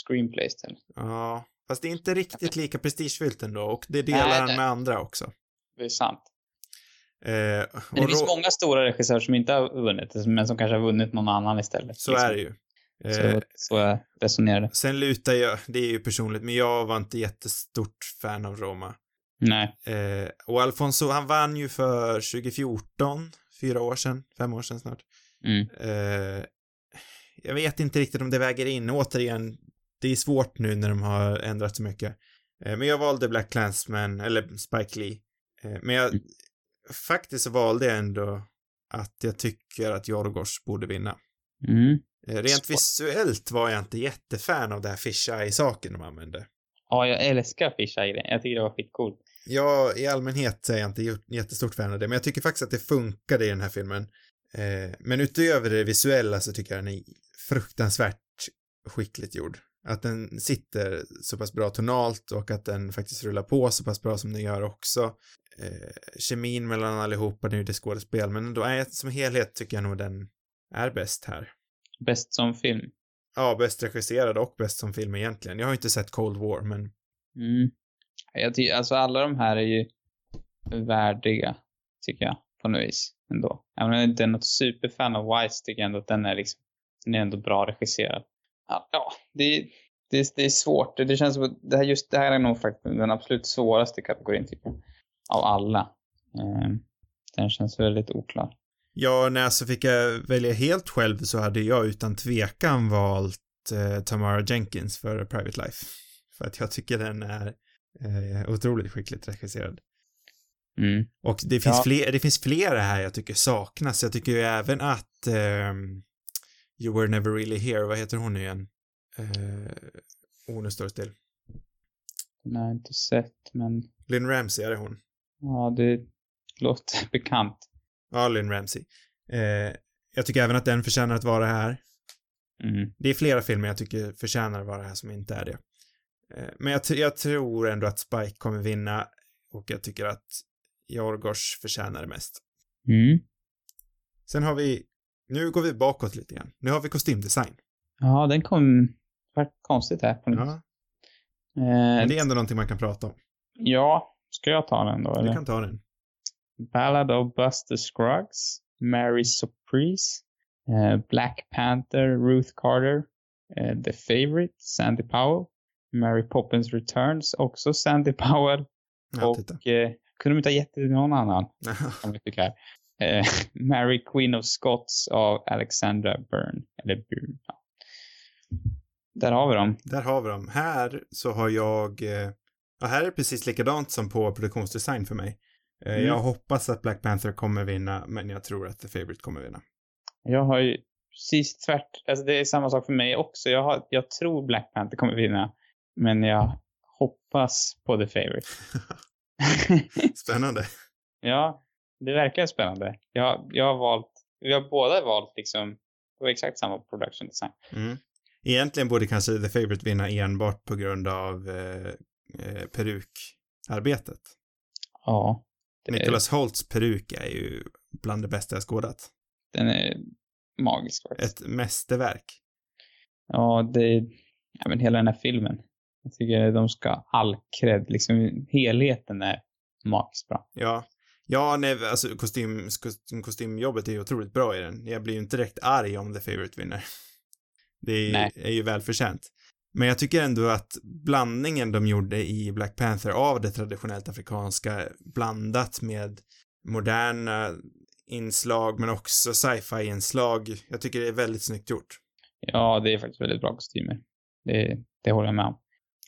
screenplay istället. Ja, fast det är inte riktigt lika prestigefyllt ändå och det delar Nej, han med andra också. Det är sant. Eh, Men det finns många stora regissörer som inte har vunnit, men som kanske har vunnit någon annan istället. Så liksom. är det ju. Så, Eh, så jag resonerade. sen lutar jag, det är ju personligt, men jag var inte jättestort fan av Roma. Nej. Eh, och Alfonso, han vann ju för 2014, fyra år sedan, fem år sedan snart. Mm. Eh, jag vet inte riktigt om det väger in. Återigen, det är svårt nu när de har ändrat så mycket. Eh, men jag valde Black Clansman, eller Spike Lee. Eh, men jag, Mm. faktiskt så valde jag ändå att jag tycker att Jorgos borde vinna. Mm. Eh, rent visuellt var jag inte jättefan av det här fisheye-saken de använde. Ja, jag älskar Fish Eye. Jag tycker det var skitcoolt. Jag, i allmänhet är jag inte jättestort fan av det, men jag tycker faktiskt att det funkade i den här filmen. Eh, men utöver det visuella så tycker jag den är fruktansvärt skickligt gjord. Att den sitter så pass bra tonalt och att den faktiskt rullar på så pass bra som den gör också. Eh, kemin mellan allihopa, nu är det skådespel, men ändå är som helhet tycker jag nog den är bäst här. Bäst som film. Ja, bäst regisserad och bäst som film egentligen. Jag har inte sett Cold War, men Mm. Jag ty- alltså alla de här är ju värdiga, tycker jag, på något vis ändå. Även om jag inte är något superfan av Wise tycker jag ändå att den är liksom, den är ändå bra regisserad. Ja, det, det, det är svårt. Det känns som att det här, just det här är nog faktiskt den absolut svåraste kategorin, tycker jag. Av alla. Ehm, den känns väldigt oklar. Ja, när jag så fick jag välja helt själv så hade jag utan tvekan valt eh, Tamara Jenkins för Private Life. För att jag tycker den är eh, otroligt skickligt regisserad. Mm. Och det finns, Ja. fler, det finns flera här jag tycker saknas. Jag tycker ju även att ehm, You Were Never Really Here, vad heter hon nu igen? Eh, oh, nu står still. Den har jag inte sett, men Lynn Ramsey, är det hon? ja, det låter bekant. Ja, Lynn Ramsey. Eh, jag tycker även att den förtjänar att vara här. Mm. Det är flera filmer jag tycker förtjänar att vara här som inte är det. Eh, men jag, jag tror ändå att Spike kommer vinna och jag tycker att Jorgos förtjänar det mest. Mm. Sen har vi, nu går vi bakåt lite grann. Nu har vi kostymdesign. Ja, den kom, vart konstigt här på något Ja, vis. men Eh, det är ändå någonting man kan prata om. Ja, ska jag ta den då Du eller? kan ta den. Ballad of Buster Scruggs, Mary Surprise, eh, Black Panther, Ruth Carter, eh, The Favourite, Sandy Powell, Mary Poppins Returns, också Sandy Powell Ja, och eh, kunde de inte ha gett det till någon annan? Vi fick här. Eh, Mary Queen of Scots av Alexandra Byrne, eller Byrne. Ja. Där har vi dem. Där har vi dem. Här så har jag, eh, ja, här är det precis likadant som på produktionsdesign för mig. Eh, Mm. Jag hoppas att Black Panther kommer vinna, men jag tror att The Favourite kommer vinna. Jag har ju precis tvärt, alltså det är samma sak för mig också. Jag, har, jag tror Black Panther kommer vinna, men jag hoppas på The Favourite. Spännande. ja, det verkar spännande. Jag, jag har valt, vi har båda valt liksom, det var exakt samma production design. Mm. Egentligen borde kanske The Favourite vinna enbart på grund av eh, eh, perukarbetet. Ja. Det, Nicholas Holts peruk är ju bland det bästa jag skådat. Den är magisk faktiskt. Ett mästerverk. Ja, det, ja men hela den här filmen. Jag tycker de ska all cred, liksom helheten är magiskt bra. Ja. Ja, nej, alltså kostym, kostym, kostymjobbet är ju otroligt bra i den. Jag blir ju inte direkt arg om The Favourite vinner. Det är, Nej. är ju välförtjänt. Men jag tycker ändå att blandningen de gjorde i Black Panther av det traditionellt afrikanska blandat med moderna inslag men också sci-fi inslag. Jag tycker det är väldigt snyggt gjort. Ja, det är faktiskt väldigt bra kostymer. Det, det håller jag med om.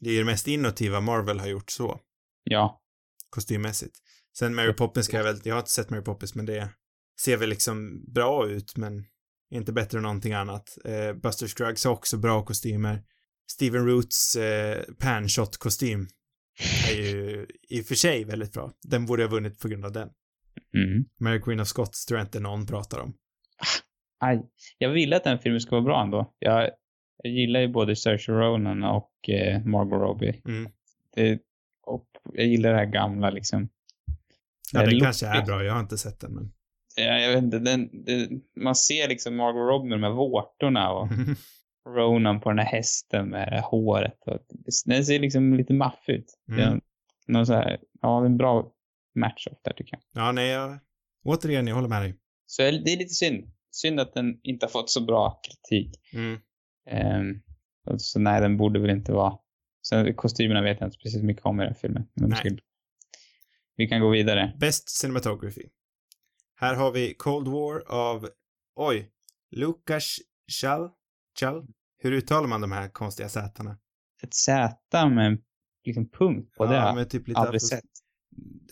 Det är ju det mest innovativa Marvel har gjort så, Ja, kostymmässigt. Sen Mary Poppins ska jag väl, jag har inte sett Mary Poppins men det ser väl liksom bra ut men inte bättre än någonting annat. Eh, Buster Scruggs har också bra kostymer. Steven Roots eh, panshot-kostym är ju i och för sig väldigt bra. Den borde ha vunnit på grund av den. mm. Mary Queen of Scots tror jag inte någon pratar om. Aj. Jag ville att den filmen skulle vara bra ändå. Jag, jag gillar ju både Saoirse Ronan och eh, Margot Robbie. Mm. Det, och jag gillar det här gamla liksom. Ja, Det den kanske är bra, jag har inte sett den men. Ja, jag vet inte, den, det, man ser liksom Margot Robbie med de här vårtorna och Ronan på den här hästen med det här håret. Och, den ser liksom lite maffig ut. Mm. Någon så här, ja, det är en bra match-off där tycker jag. Ja, nej, jag, återigen, jag håller med dig. Så det är lite synd. Synd att den inte har fått så bra kritik. Mm. Och så nej, den borde väl inte vara... Sen kostymerna vet jag inte precis mycket om i den här filmen. Men Vi kan gå vidare. Best Cinematography. Här har vi Cold War av, oj, Lukas Chal? Chal? Hur uttalar man de här konstiga sätarna? Ett Z med en liksom punkt på det har ja, men typ lite aldrig sett.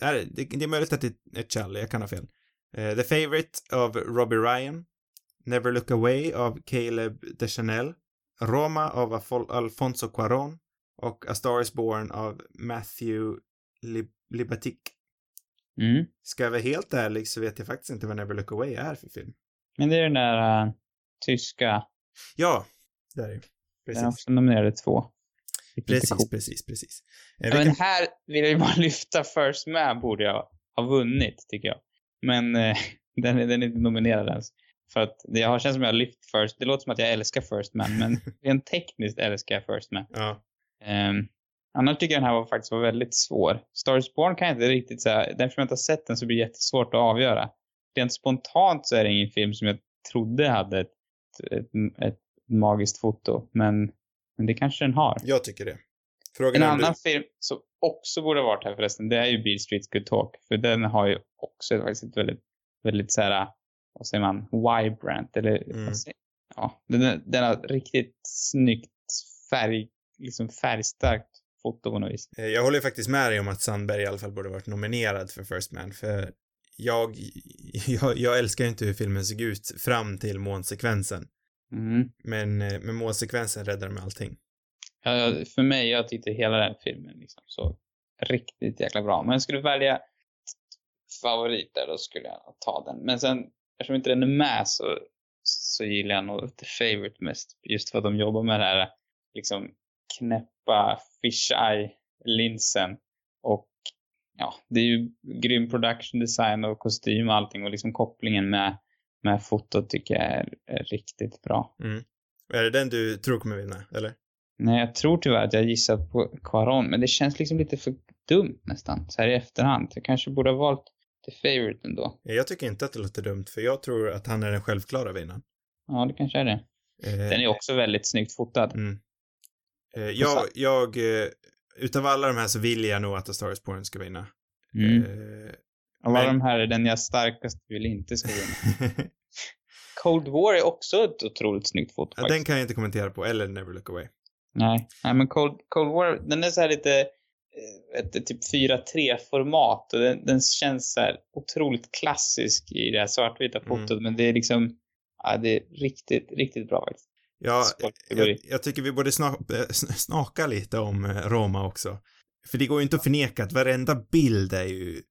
Nej, det, det är möjligt att det är Chal, jag kan ha fel. Eh, The Favourite av Robbie Ryan. Never Look Away av Caleb Deschanel. Roma av Afol- Alfonso Cuarón. Och A Star Is Born av Matthew Lib- Libatic. Mm. Ska jag vara helt ärlig så vet jag faktiskt inte vad Never Look Away är för film. Men det är den där äh, tyska. Ja, där är det. Den har också nominerade två. Är Precis, coolt. precis, precis. Eh, Ja, men kan- här vill jag ju bara lyfta First Man borde jag ha vunnit, tycker jag. Men eh, den, är- den är inte nominerad ens. För att det har känts som jag har lyft First, det låter som att jag älskar First Man, men rent tekniskt älskar jag First Man. Ja. Um, annars tycker jag den här var faktiskt var väldigt svår. Star is Born kan jag inte riktigt säga, därför jag inte har sett den så blir det jättesvårt att avgöra. Rent spontant så är det ingen film som jag trodde hade ett, ett, ett magiskt foto, men, men det kanske den har. Jag tycker det. Frågan En annan du... film som också borde ha varit här förresten, det är ju Beale Streets Good Talk. För den har ju också faktiskt ett väldigt, väldigt så här, vad säger man, vibrant, eller Mm. säger, ja, den, den har riktigt snyggt färg, liksom färgstarkt foto på något vis. Eh, Jag håller faktiskt med dig om att Sandberg i alla fall borde varit nominerad för First Man, för jag, jag, jag älskar ju inte hur filmen såg ut fram till månsekvensen. Mm. Men eh, med månsekvensen räddar de allting. Ja, för mig, jag tyckte hela den filmen liksom så riktigt jäkla bra. Men jag skulle välja favoriter, då skulle jag ta den. Men sen, eftersom inte den är med så, så gillar jag nog The Favourite mest. Just för att de jobbar med det här liksom knäppa fish eye-linsen. Och ja, det är ju grym production design och kostym och allting och liksom kopplingen med, med fotot tycker jag är, är riktigt bra. Mm. Är det den du tror kommer vinna, eller? Nej, jag tror tyvärr att jag gissar på Quaron, men det känns liksom lite för dumt nästan, så här i efterhand. Jag kanske borde ha valt The Favourite ändå. Jag tycker inte att det låter dumt, för jag tror att han är den självklara vinnaren. Ja, det kanske är det. Eh, Den är också väldigt snyggt fotad. Mm. Eh, jag, jag, eh, utav alla de här så vill jag nog att A Star is Born ska vinna. Mm. Eh, alla men- de här är den jag starkast vill inte ska vinna. Cold War är också ett otroligt snyggt foto ja, faktiskt. den kan jag inte kommentera på, eller Never Look Away. Nej, nej men Cold, Cold War, den är så här lite ett typ 4-3-format och den, den känns så här otroligt klassisk i det här svartvita Mm. fotot, men det är liksom, ja, det är riktigt, riktigt bra faktiskt. Ja, jag, jag tycker vi borde sna- eh, sn- snaka lite om eh, Roma också. För det går ju inte att förneka att varenda bild är ju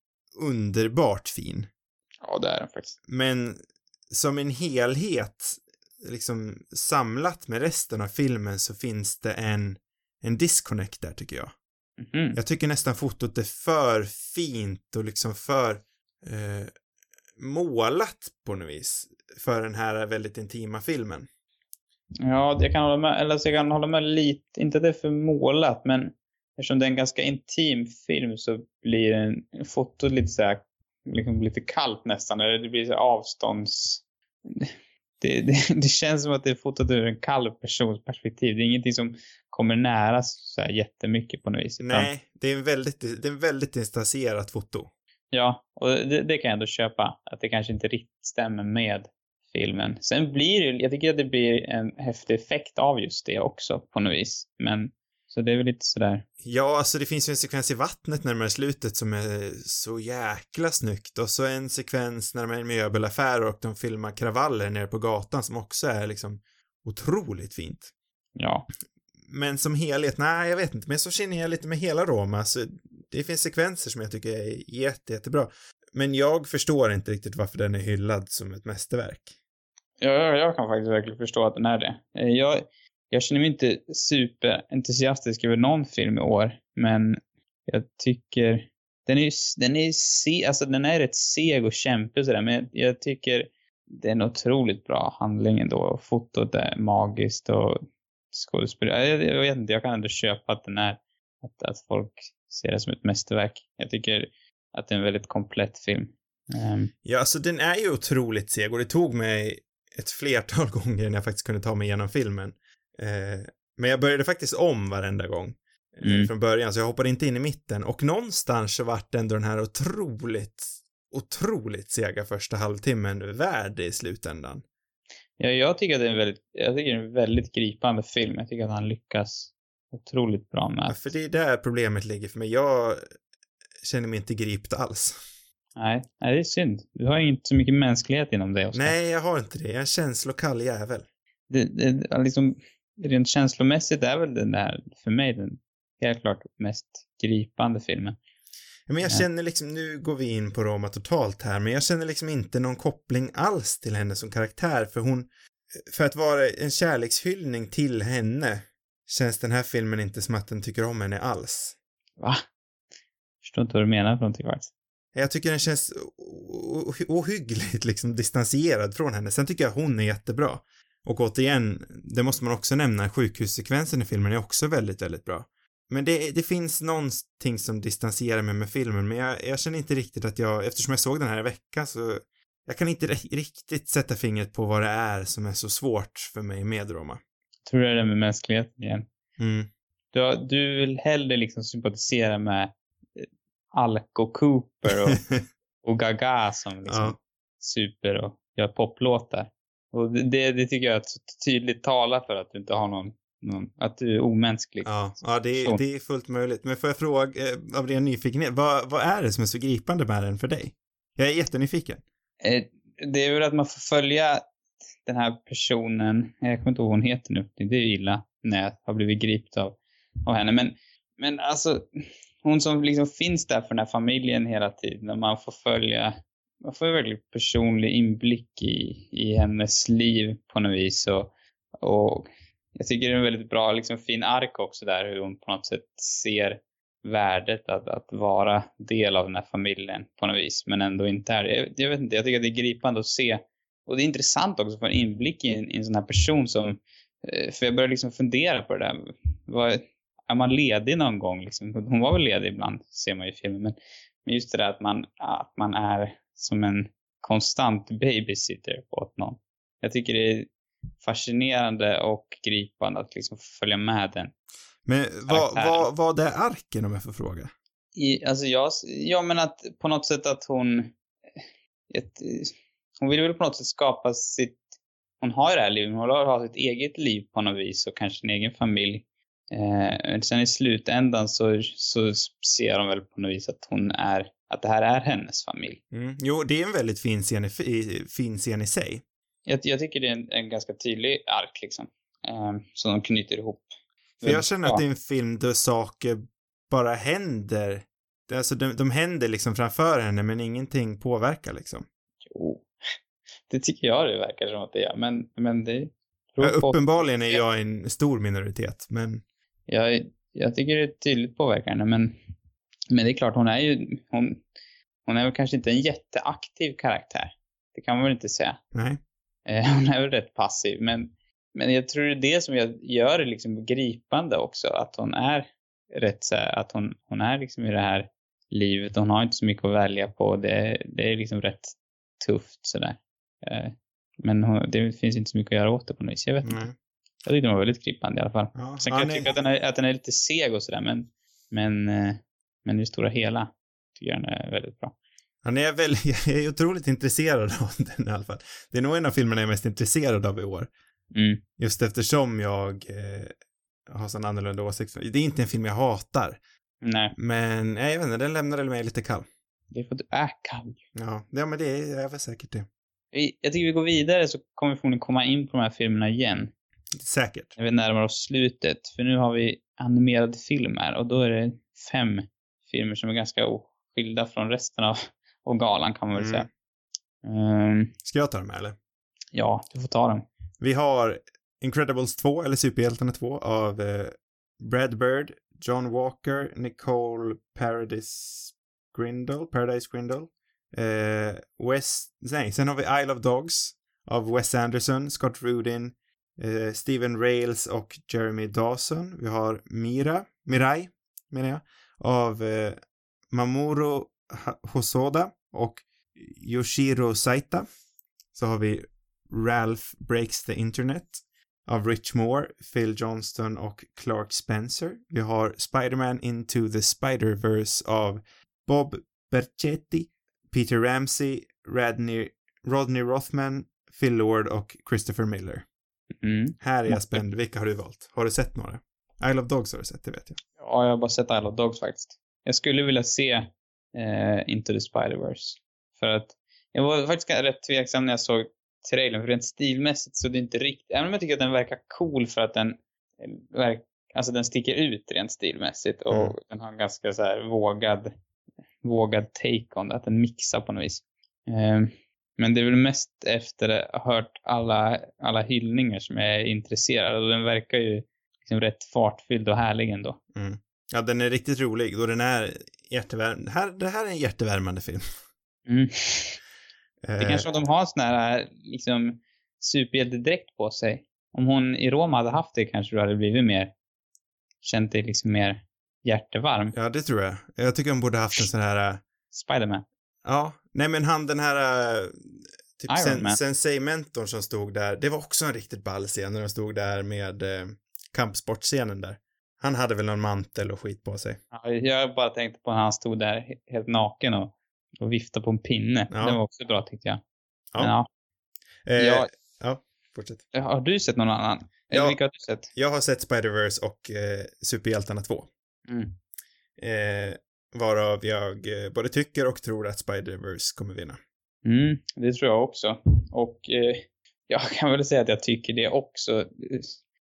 underbart fin. Ja, det är den faktiskt. Men som en helhet, liksom samlat med resten av filmen så finns det en, en disconnect där tycker jag. Mhm. Jag tycker nästan fotot är för fint och liksom för eh, målat på något vis för den här väldigt intima filmen. Ja, jag kan hålla med, eller så jag kan hålla med lite, inte att det är för målat, men eftersom det är en ganska intim film så blir en fotot lite så här, liksom lite kallt nästan, eller det blir så avstånds... Det, det, det känns som att det är fotot ur en kall persons perspektiv. Det är ingenting som kommer nära så här jättemycket på något vis. Nej, det är en väldigt, det är en väldigt distanserat foto. Ja, och det, det kan jag ändå köpa. Att det kanske inte riktigt stämmer med filmen. Sen blir det, jag tycker att det blir en häftig effekt av just det också på något vis. Men, så det är väl lite sådär. Ja, alltså det finns ju en sekvens i vattnet närmare slutet som är så jäkla snyggt och så en sekvens när de är i en möbelaffär och de filmar kravaller nere på gatan som också är liksom otroligt fint. Ja. Men som helhet, nej, jag vet inte, men så känner jag lite med hela Roma, så det finns sekvenser som jag tycker är jätte, jättebra. Men jag förstår inte riktigt varför den är hyllad som ett mästerverk. Ja, Jag, jag kan faktiskt verkligen förstå att den är det. Eh, jag, jag känner mig inte superentusiastisk över någon film i år, men jag tycker den är ju, den är se, alltså den är rätt seg och kämpig och sådär, men jag, jag tycker det är en otroligt bra handling ändå. Och Fotot är magiskt och skådespel. Jag, jag, vet inte, jag kan ändå köpa att den är, att, att folk ser det som ett mästerverk. Jag tycker att det är en väldigt komplett film. Ehm, Ja, alltså den är ju otroligt seg och det tog mig ett flertal gånger när jag faktiskt kunde ta mig igenom filmen. Eh, men jag började faktiskt om varenda gång eh, Mm. från början, så jag hoppade inte in i mitten och någonstans så vart ändå den här otroligt, otroligt sega första halvtimmen värd i slutändan. Ja, jag tycker att det är en väldigt, jag tycker en väldigt gripande film. Jag tycker att han lyckas otroligt bra med Ja, för det är där problemet ligger för mig. Jag känner mig inte gript alls. nej, nej, det är synd. Du har inte så mycket mänsklighet inom dig, Oskar. Nej, jag har inte det. Jag är en känslokall jävel. Det, det, liksom, rent känslomässigt är väl den där, för mig, den helt klart mest gripande filmen. Men jag Ja. känner liksom, nu går vi in på Roma totalt här, men jag känner liksom inte någon koppling alls till henne som karaktär, för hon, för att vara en kärlekshyllning till henne, känns den här filmen inte som att den tycker om henne alls. Va? Förstår inte vad du menar för någonting faktiskt. Jag tycker den känns ohyggligt liksom distanserad från henne. Sen tycker jag hon är jättebra. Och återigen, det måste man också nämna, sjukhussekvensen i filmen är också väldigt, väldigt bra. Men det, det finns någonting som distanserar mig med filmen, men jag, jag känner inte riktigt att jag, eftersom jag såg den här i veckan så jag kan inte ri- riktigt sätta fingret på vad det är som är så svårt för mig med Roma. Tror du det är det med mänskligheten igen? Mm. Du, du vill hellre liksom sympatisera med eh, Alco Cooper och, och Gaga som liksom Ja. super och gör poplåtar. Och det- det, tycker jag att tydligt talar för att du inte har någon, någon att du är omänsklig. Ja, ja det, är, det är fullt möjligt. Men får jag fråga, eh, av ren nyfikenhet, vad, vad är det som är så gripande med den för dig? Jag är jättenyfiken. Eh, Det är väl att man får följa den här personen, jag kommer inte ihåg vad hon heter nu, det är ju illa när jag har blivit gript av, av henne. Men, men alltså, hon som liksom finns där för den här familjen hela tiden och man får följa, man får ju verkligen personlig inblick i, i hennes liv på något vis. Och, och jag tycker det är en väldigt bra, liksom fin ark också där hur hon på något sätt ser värdet att, att vara del av den här familjen på något vis, men ändå inte är det. Jag, jag vet inte, jag tycker att det är gripande att se. Och det är intressant också att få en inblick i en, i en sån här person som, eh, för jag börjar liksom fundera på det där. Vad, är man ledig någon gång? Liksom? Hon var väl ledig ibland, ser man ju i filmen, men, men just det där att man, att man är som en konstant babysitter åt någon. Jag tycker det är fascinerande och gripande att liksom följa med den. Men vad, vad, vad är arken om jag får fråga? I, alltså jag, ja men att på något sätt att hon, ett, hon vill väl på något sätt skapa sitt, hon har ju det här livet, hon har har sitt eget liv på något vis och kanske sin egen familj. Eh, men sen i slutändan så, så ser de väl på något vis att hon är, att det här är hennes familj. Mm. Jo, det är en väldigt fin scen i, fin scen i sig. Jag, jag tycker det är en, en ganska tydlig ark liksom, eh, som de knyter ihop. För jag känner att det är en film där saker bara händer. Det, alltså, de, de händer liksom framför henne, men ingenting påverkar liksom. Jo, det tycker jag det verkar som att det är, men, men det Ja, uppenbarligen är jag en stor minoritet, men Jag, jag tycker det är tydligt påverkar henne, men, men det är klart, hon är ju, hon, hon är väl kanske inte en jätteaktiv karaktär. Det kan man väl inte säga. nej. Eh, hon är väl rätt passiv, men, men jag tror det är det som jag gör det liksom gripande också, att hon är rätt så här, att hon, hon är liksom i det här livet, hon har inte så mycket att välja på, det, det är liksom rätt tufft sådär. Eh, men hon, det finns inte så mycket att göra åt det på något vis, jag vet inte. Jag tyckte den var väldigt gripande i alla fall. Ja, Sen kan ja, jag tycka att den, är, att den är lite seg och sådär, men, men, eh, men i det stora hela tycker jag den är väldigt bra. Han är väl, jag är otroligt intresserad av den i alla fall. Det är nog en av filmerna jag är mest intresserad av i år. Mm. Just eftersom jag eh, har sån annorlunda åsikt. Det är inte en film jag hatar, Nej, men nej, jag vet inte, den lämnade mig lite kall. det är för att du är kall. Ja, ja men det är, är väl säkert det. Jag tycker vi går vidare så kommer vi förmodligen komma in på de här filmerna igen. Säkert. När vi närmar oss slutet. För nu har vi animerade filmer och då är det fem filmer som är ganska skilda från resten av, av galan kan man väl Mm. säga. Ehm, Ska jag ta dem här eller? ja, du får ta dem. Vi har Incredibles 2, eller Superhjältarna 2, av eh, Brad Bird, John Walker, Nicole Paradis Grindle, Paradise Grindle. Eh, Wes, nej, sen har vi Isle of Dogs av Wes Anderson, Scott Rudin, eh, Steven Rails och Jeremy Dawson. Vi har Mira, Mirai, menar jag, av eh, Mamoru Hosoda och Yoshiro Saita. Så har vi Ralph Breaks the Internet av Rich Moore, Phil Johnston och Clark Spencer. Vi har Spider-Man Into the Spider-Verse av Bob Berchetti, Peter Ramsey, Radney, Rodney Rothman, Phil Lord och Christopher Miller. Mm. Här är jag Måste- spänd. Vilka har du valt? Har du sett några? Isle of Dogs har du sett, det vet jag. Ja, jag har bara sett Isle of Dogs faktiskt. Jag skulle vilja se eh, Into the Spider-Verse. För att jag var faktiskt rätt tveksam när jag såg trailern, för rent stilmässigt så det är inte riktigt, även om jag tycker att den verkar cool för att den alltså den sticker ut rent stilmässigt och Mm. den har en ganska så här vågad, vågad take on det, att den mixar på något vis. Eh, men det är väl mest efter att ha hört alla, alla hyllningar som jag är intresserad och den verkar ju liksom rätt fartfylld och härlig ändå. Ja, den är riktigt rolig och den är hjärtevärmande. Här, det här är en hjärtevärmande film. Mm. Eh, Det kanske att de har sån här liksom superhjältedräkt på sig. Om hon i Roma hade haft det kanske du hade blivit mer, känt dig liksom mer hjärtevarm. Ja, det tror jag. Jag tycker hon borde haft en sån här, eh, Spiderman. ja, nej men han den här, eh, typ sen, sensei-mentorn som stod där, det var också en riktigt ball scen när de stod där med eh, kampsportscenen där. Han hade väl någon mantel och skit på sig. Ja, Jag bara tänkte på när han stod där he- helt naken och, och viftade på en pinne. Ja. Det var också bra tyckte jag. Ja. Men ja. Eh, Ja. ja, fortsätt. Har du sett någon annan? Eller Ja. vilka har du sett? Jag har sett Spider-Verse och eh, Superhjältarna 2. Mm. Eh, varav jag eh, både tycker och tror att Spider-Verse kommer vinna. Mm, det tror jag också. Och eh, jag kan väl säga att jag tycker det också.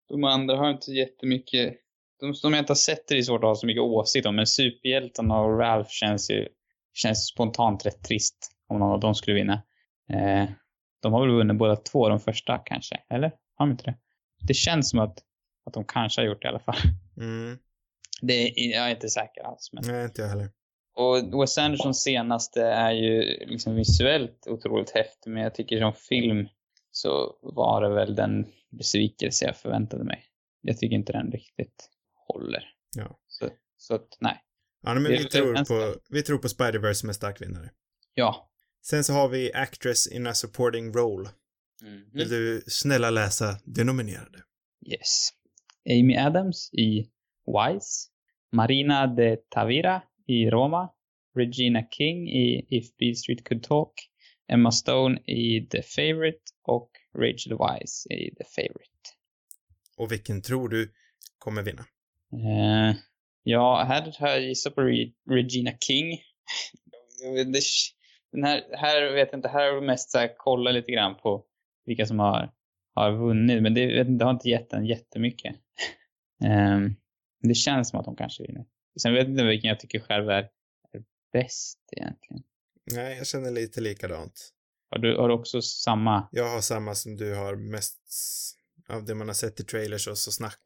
De andra har inte jättemycket, de som jag inte har sett det är svårt att ha så mycket åsikt om, men superhjältarna och Ralph känns ju, känns spontant rätt trist om någon av dem skulle vinna. Eh, de har väl vunnit båda två, de första kanske, eller? Har de inte det? Det känns som att, att de kanske har gjort det i alla fall. Mm, Det är, jag är inte säker alls, men nej, inte jag heller. och Wes Andersons senaste är ju liksom visuellt otroligt häftig, men jag tycker som film så var det väl den besvikelse jag förväntade mig. Jag tycker inte den riktigt håller. Ja. Så, så att, nej. Ja, men Det vi tror, på, vi tror på Spider-Verse som en stark vinnare. Ja. Sen så har vi Actress in a supporting role. Mhm. Vill du snälla läsa de nominerade? Yes. Amy Adams i Wise. Marina de Tavira i Roma. Regina King i If Beale Street Could Talk. Emma Stone i The Favourite och Rachel Weisz i The Favourite. Och vilken tror du kommer vinna? Eh, ja, här har jag gissat på Re- Regina King. Inte, Den här, här vet jag inte, här har jag mest så här, kolla lite grann på vilka som har, har vunnit, men det, det har inte gett en jättemycket. Ehm, det känns som att de kanske vinner. Sen vet jag inte vilken jag tycker själv är, är bäst egentligen. Nej, jag känner lite likadant. Har du, har du också samma? Jag har samma som du har mest av det man har sett i trailers och så snack.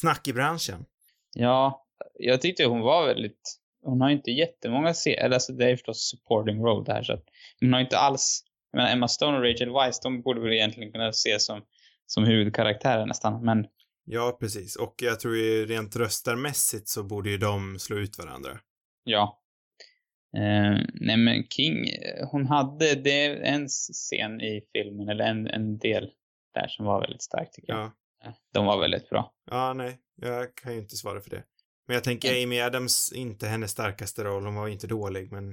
Snack i branschen. Ja, jag tyckte hon var väldigt, hon har inte jättemånga serier, eller alltså det är förstås supporting role där så att hon har inte alls, jag menar Emma Stone och Rachel Weisz, de borde väl egentligen kunna ses som, som huvudkaraktärer nästan, men Ja, precis. Och jag tror ju rent röstarmässigt så borde ju de slå ut varandra. ja. Eh, nej men King, hon hade, det är en scen i filmen, eller en, en del där som var väldigt stark tycker jag. Ja. De var väldigt bra. Ja, nej. Jag kan ju inte svara för det. Men jag tänker Amy Adams, inte hennes starkaste roll. Hon var inte dålig, men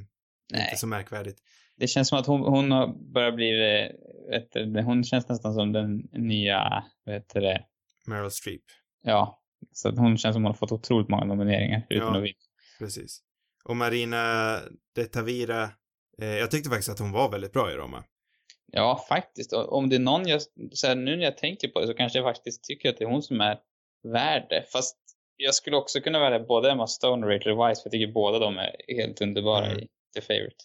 Nej. inte så märkvärdigt. Det känns som att hon, hon har börjat bli, eh, vet hon känns nästan som den nya, vet du det, Meryl Streep. Ja, så att hon känns som hon har fått otroligt många nomineringar utan Ja. att vinna. Precis. Och Marina de Tavira, eh, jag tyckte faktiskt att hon var väldigt bra i Roma. Ja, faktiskt. Om det är någon jag, så här, nu när jag tänker på det så kanske jag faktiskt tycker att det är hon som är värd det. Fast jag skulle också kunna välja både Emma Stone och Rachel Weisz för jag tycker båda de är helt underbara Mm. i The Favourite.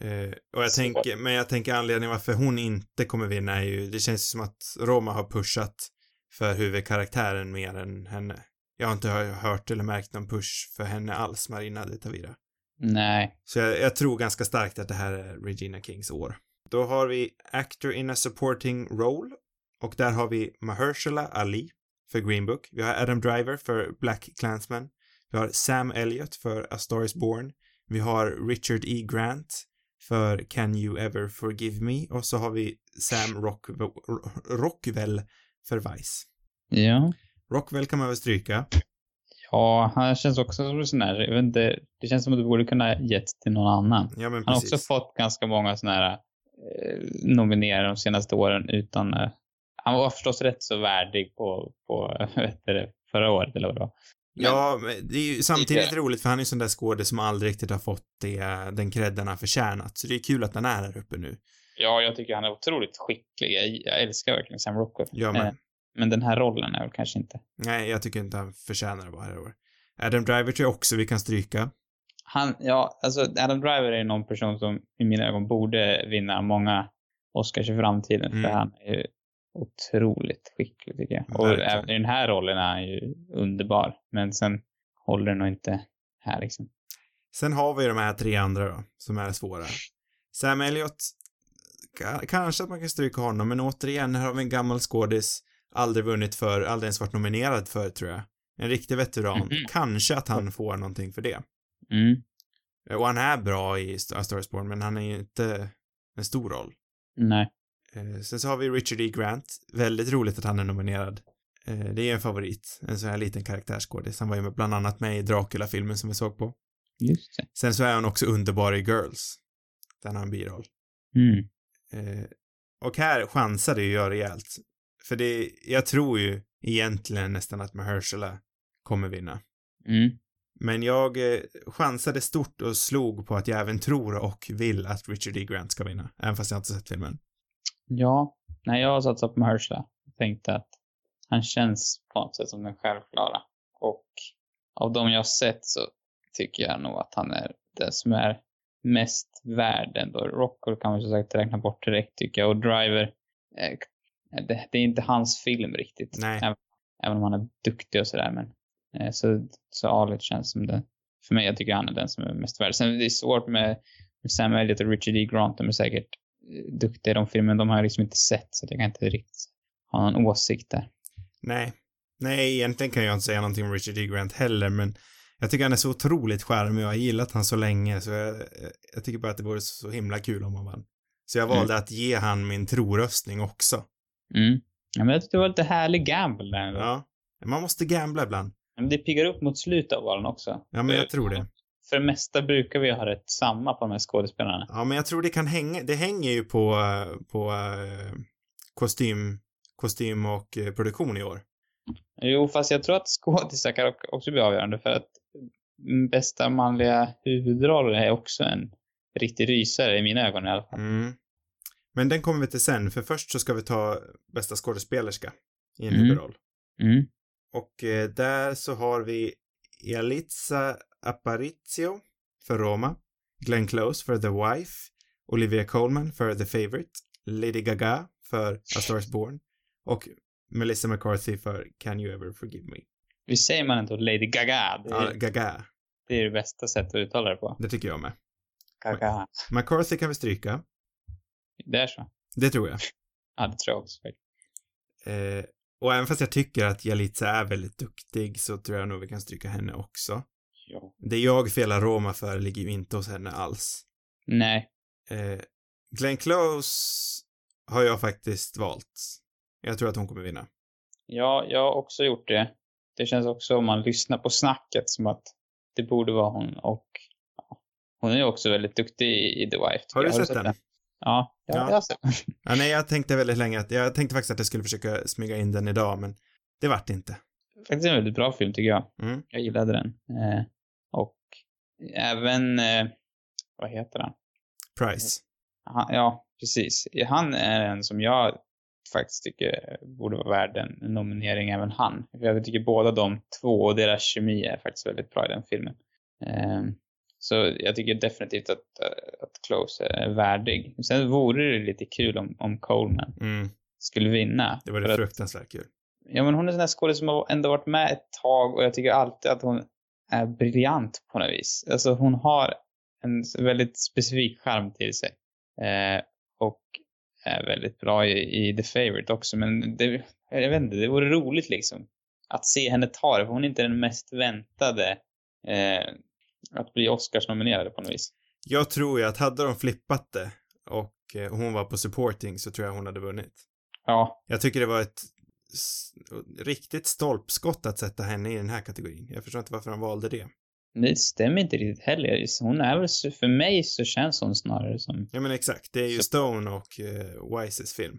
Eh, och jag Så. tänker, men jag tänker anledningen varför hon inte kommer vinna är ju, det känns som att Roma har pushat för huvudkaraktären mer än henne. Jag har inte hö- hört eller märkt någon push för henne alls, Marina de Tavira. Nej. Så jag, jag tror ganska starkt att det här är Regina Kings år. Då har vi Actor in a supporting role. Och där har vi Mahershala Ali för Green Book. Vi har Adam Driver för Black Klansman. Vi har Sam Elliott för A Star Is Born. Vi har Richard E. Grant för Can You Ever Forgive Me. Och så har vi Sam Rock Rockwell för Vice. Ja. Rockwell kan man väl stryka. Ja, han känns också som en sån här, jag vet inte, det känns som att du borde kunna gett till någon annan. Ja, men Han har precis. också fått ganska många såna här eh, nomineringar de senaste åren utan... Eh, han var förstås rätt så värdig på, på vet du, det, förra året eller vad det var. Men- Ja, men det är ju samtidigt Lite- roligt för han är ju sån där skådespelare som aldrig riktigt har fått det, den credden han förtjänat. Så det är kul att han är här uppe nu. Ja, jag tycker han är otroligt skicklig. Jag, jag älskar verkligen Sam Rockwell. Jag med. Eh, men den här rollen är väl kanske inte... Nej, jag tycker inte han förtjänar att vara här i år. Adam Driver tror jag också vi kan stryka. Han, ja, alltså Adam Driver är någon person som i mina ögon borde vinna många Oscars i framtiden. Mm. För han är ju otroligt skicklig tycker jag. Och Verkligen. även i den här rollen är han ju underbar. Men sen håller det nog inte här liksom. Sen har vi de här tre andra då, som är svåra. Sam Elliott, ka- kanske att man kan stryka honom, men återigen, här har vi en gammal skådis, aldrig vunnit för, aldrig ens varit nominerad för, tror jag. En riktig veteran. Mhm. Kanske att han får någonting för det. Mm. Och han är bra i Star Star is Born, men han är ju inte en stor roll. Nej. Eh, Sen så har vi Richard E. Grant. Väldigt roligt att han är nominerad. Eh, Det är en favorit. En sån här liten karaktärsskådis. Han var ju bland annat med i Dracula-filmen som vi såg på. Just det. Sen så är han också underbar i Girls. Där han har en biroll. Mm. Eh, Och här chansade ju jag rejält. För det, jag tror ju egentligen nästan att Mahershala kommer vinna. Mm. Men jag eh, chansade stort och slog på att jag även tror och vill att Richard E. Grant ska vinna. Även fast jag inte sett filmen. Ja. Nej, jag har satsat på Mahershala. Jag tänkte att han känns på något sätt som den självklara. Och av de jag har sett så tycker jag nog att han är den som är mest värd ändå. Rocker kan man som sagt räkna bort direkt tycker jag. Och Driver, eh, det, det är inte hans film riktigt. Nej. Även, även om han är duktig och sådär. Men, så, så Alit känns som den. För mig, jag tycker han är den som är mest värd. Sen det är svårt med, med Sam Elliott och Richard E. Grant. De är säkert eh, duktiga i de filmerna. De har jag liksom inte sett. Så jag kan inte riktigt ha någon åsikt där. Nej. Nej, egentligen kan jag inte säga någonting om Richard E. Grant heller, men jag tycker han är så otroligt charmig och jag har gillat han så länge, så jag, jag tycker bara att det vore så himla kul om han vann. Så jag valde att ge han min troröstning också. Mm. Ja, men jag tyckte det var lite härlig gamble där. Ja. Man måste gambla ibland. Men det piggar upp mot slutet av valen också. Ja, men jag tror det. För det mesta brukar vi ha rätt samma på de här skådespelarna. Ja, men jag tror det kan hänga, det hänger ju på, på eh, kostym, kostym och eh, produktion i år. Jo, fast jag tror att skådisar kan också bli avgörande för att bästa manliga huvudroll är också en riktig rysare i mina ögon i alla fall. Mm. Men den kommer vi till sen, för först så ska vi ta bästa skådespelerska i en Mm. huvudroll. Mm. Och eh, där så har vi Yalitza Aparicio för Roma, Glenn Close för The Wife, Olivia Colman för The Favourite, Lady Gaga för A Star is Born och Melissa McCarthy för Can You Ever Forgive Me. Vi säger man inte Lady Gaga. Det är, Ja, Gaga, det är det bästa sättet att uttala det på. det tycker jag med. Gaga. McCarthy kan vi stryka, Det är så. det tror jag. Ja, det tror jag också. Eh, och även fast jag tycker att Yalitza är väldigt duktig så tror jag nog vi kan stryka henne också. Ja. Det jag felar Roma för ligger ju inte hos henne alls. Nej. Eh, Glenn Close har jag faktiskt valt. Jag tror att hon kommer vinna. Ja, jag har också gjort det. Det känns också om man lyssnar på snacket som att det borde vara hon och ja, hon är ju också väldigt duktig i i The Wife. tycker Har du jag. sett den? Ja, ja, Ja. jag. Ja, nej, jag tänkte väldigt länge att, jag tänkte faktiskt att jag skulle försöka smyga in den idag, men det vart inte. Faktiskt en väldigt bra film tycker jag. Mm. Jag gillade den. Eh, och även, eh, vad heter han? Price. han? Ja, precis. Han är en som jag faktiskt tycker borde vara värd en nominering, även han. För jag tycker båda de två och deras kemi är faktiskt väldigt bra i den filmen. Eh, så jag tycker definitivt att, eh, att Close är värdig. Sen vore det lite kul om, om Coleman Mm. skulle vinna. Det var För det att- fruktansvärt kul. Ja, men hon är en sån här skådespelare som har ändå varit med ett tag och jag tycker alltid att hon är briljant på något vis. Alltså hon har en väldigt specifik charm till sig. Eh, och är väldigt bra i, i The Favourite också, men det, jag vet inte, det vore roligt liksom att se henne ta det, för hon är inte den mest väntade eh, att bli Oscars-nominerade på något vis. Jag tror ju att hade de flippat det och eh, hon var på supporting så tror jag hon hade vunnit. Ja, Jag tycker det var ett riktigt stolpskott att sätta henne i den här kategorin. Jag förstår inte varför de valde det. det stämmer inte riktigt heller. Hon är väl, för mig så känns hon snarare som Ja men exakt, det är ju Stone och uh, Wises film.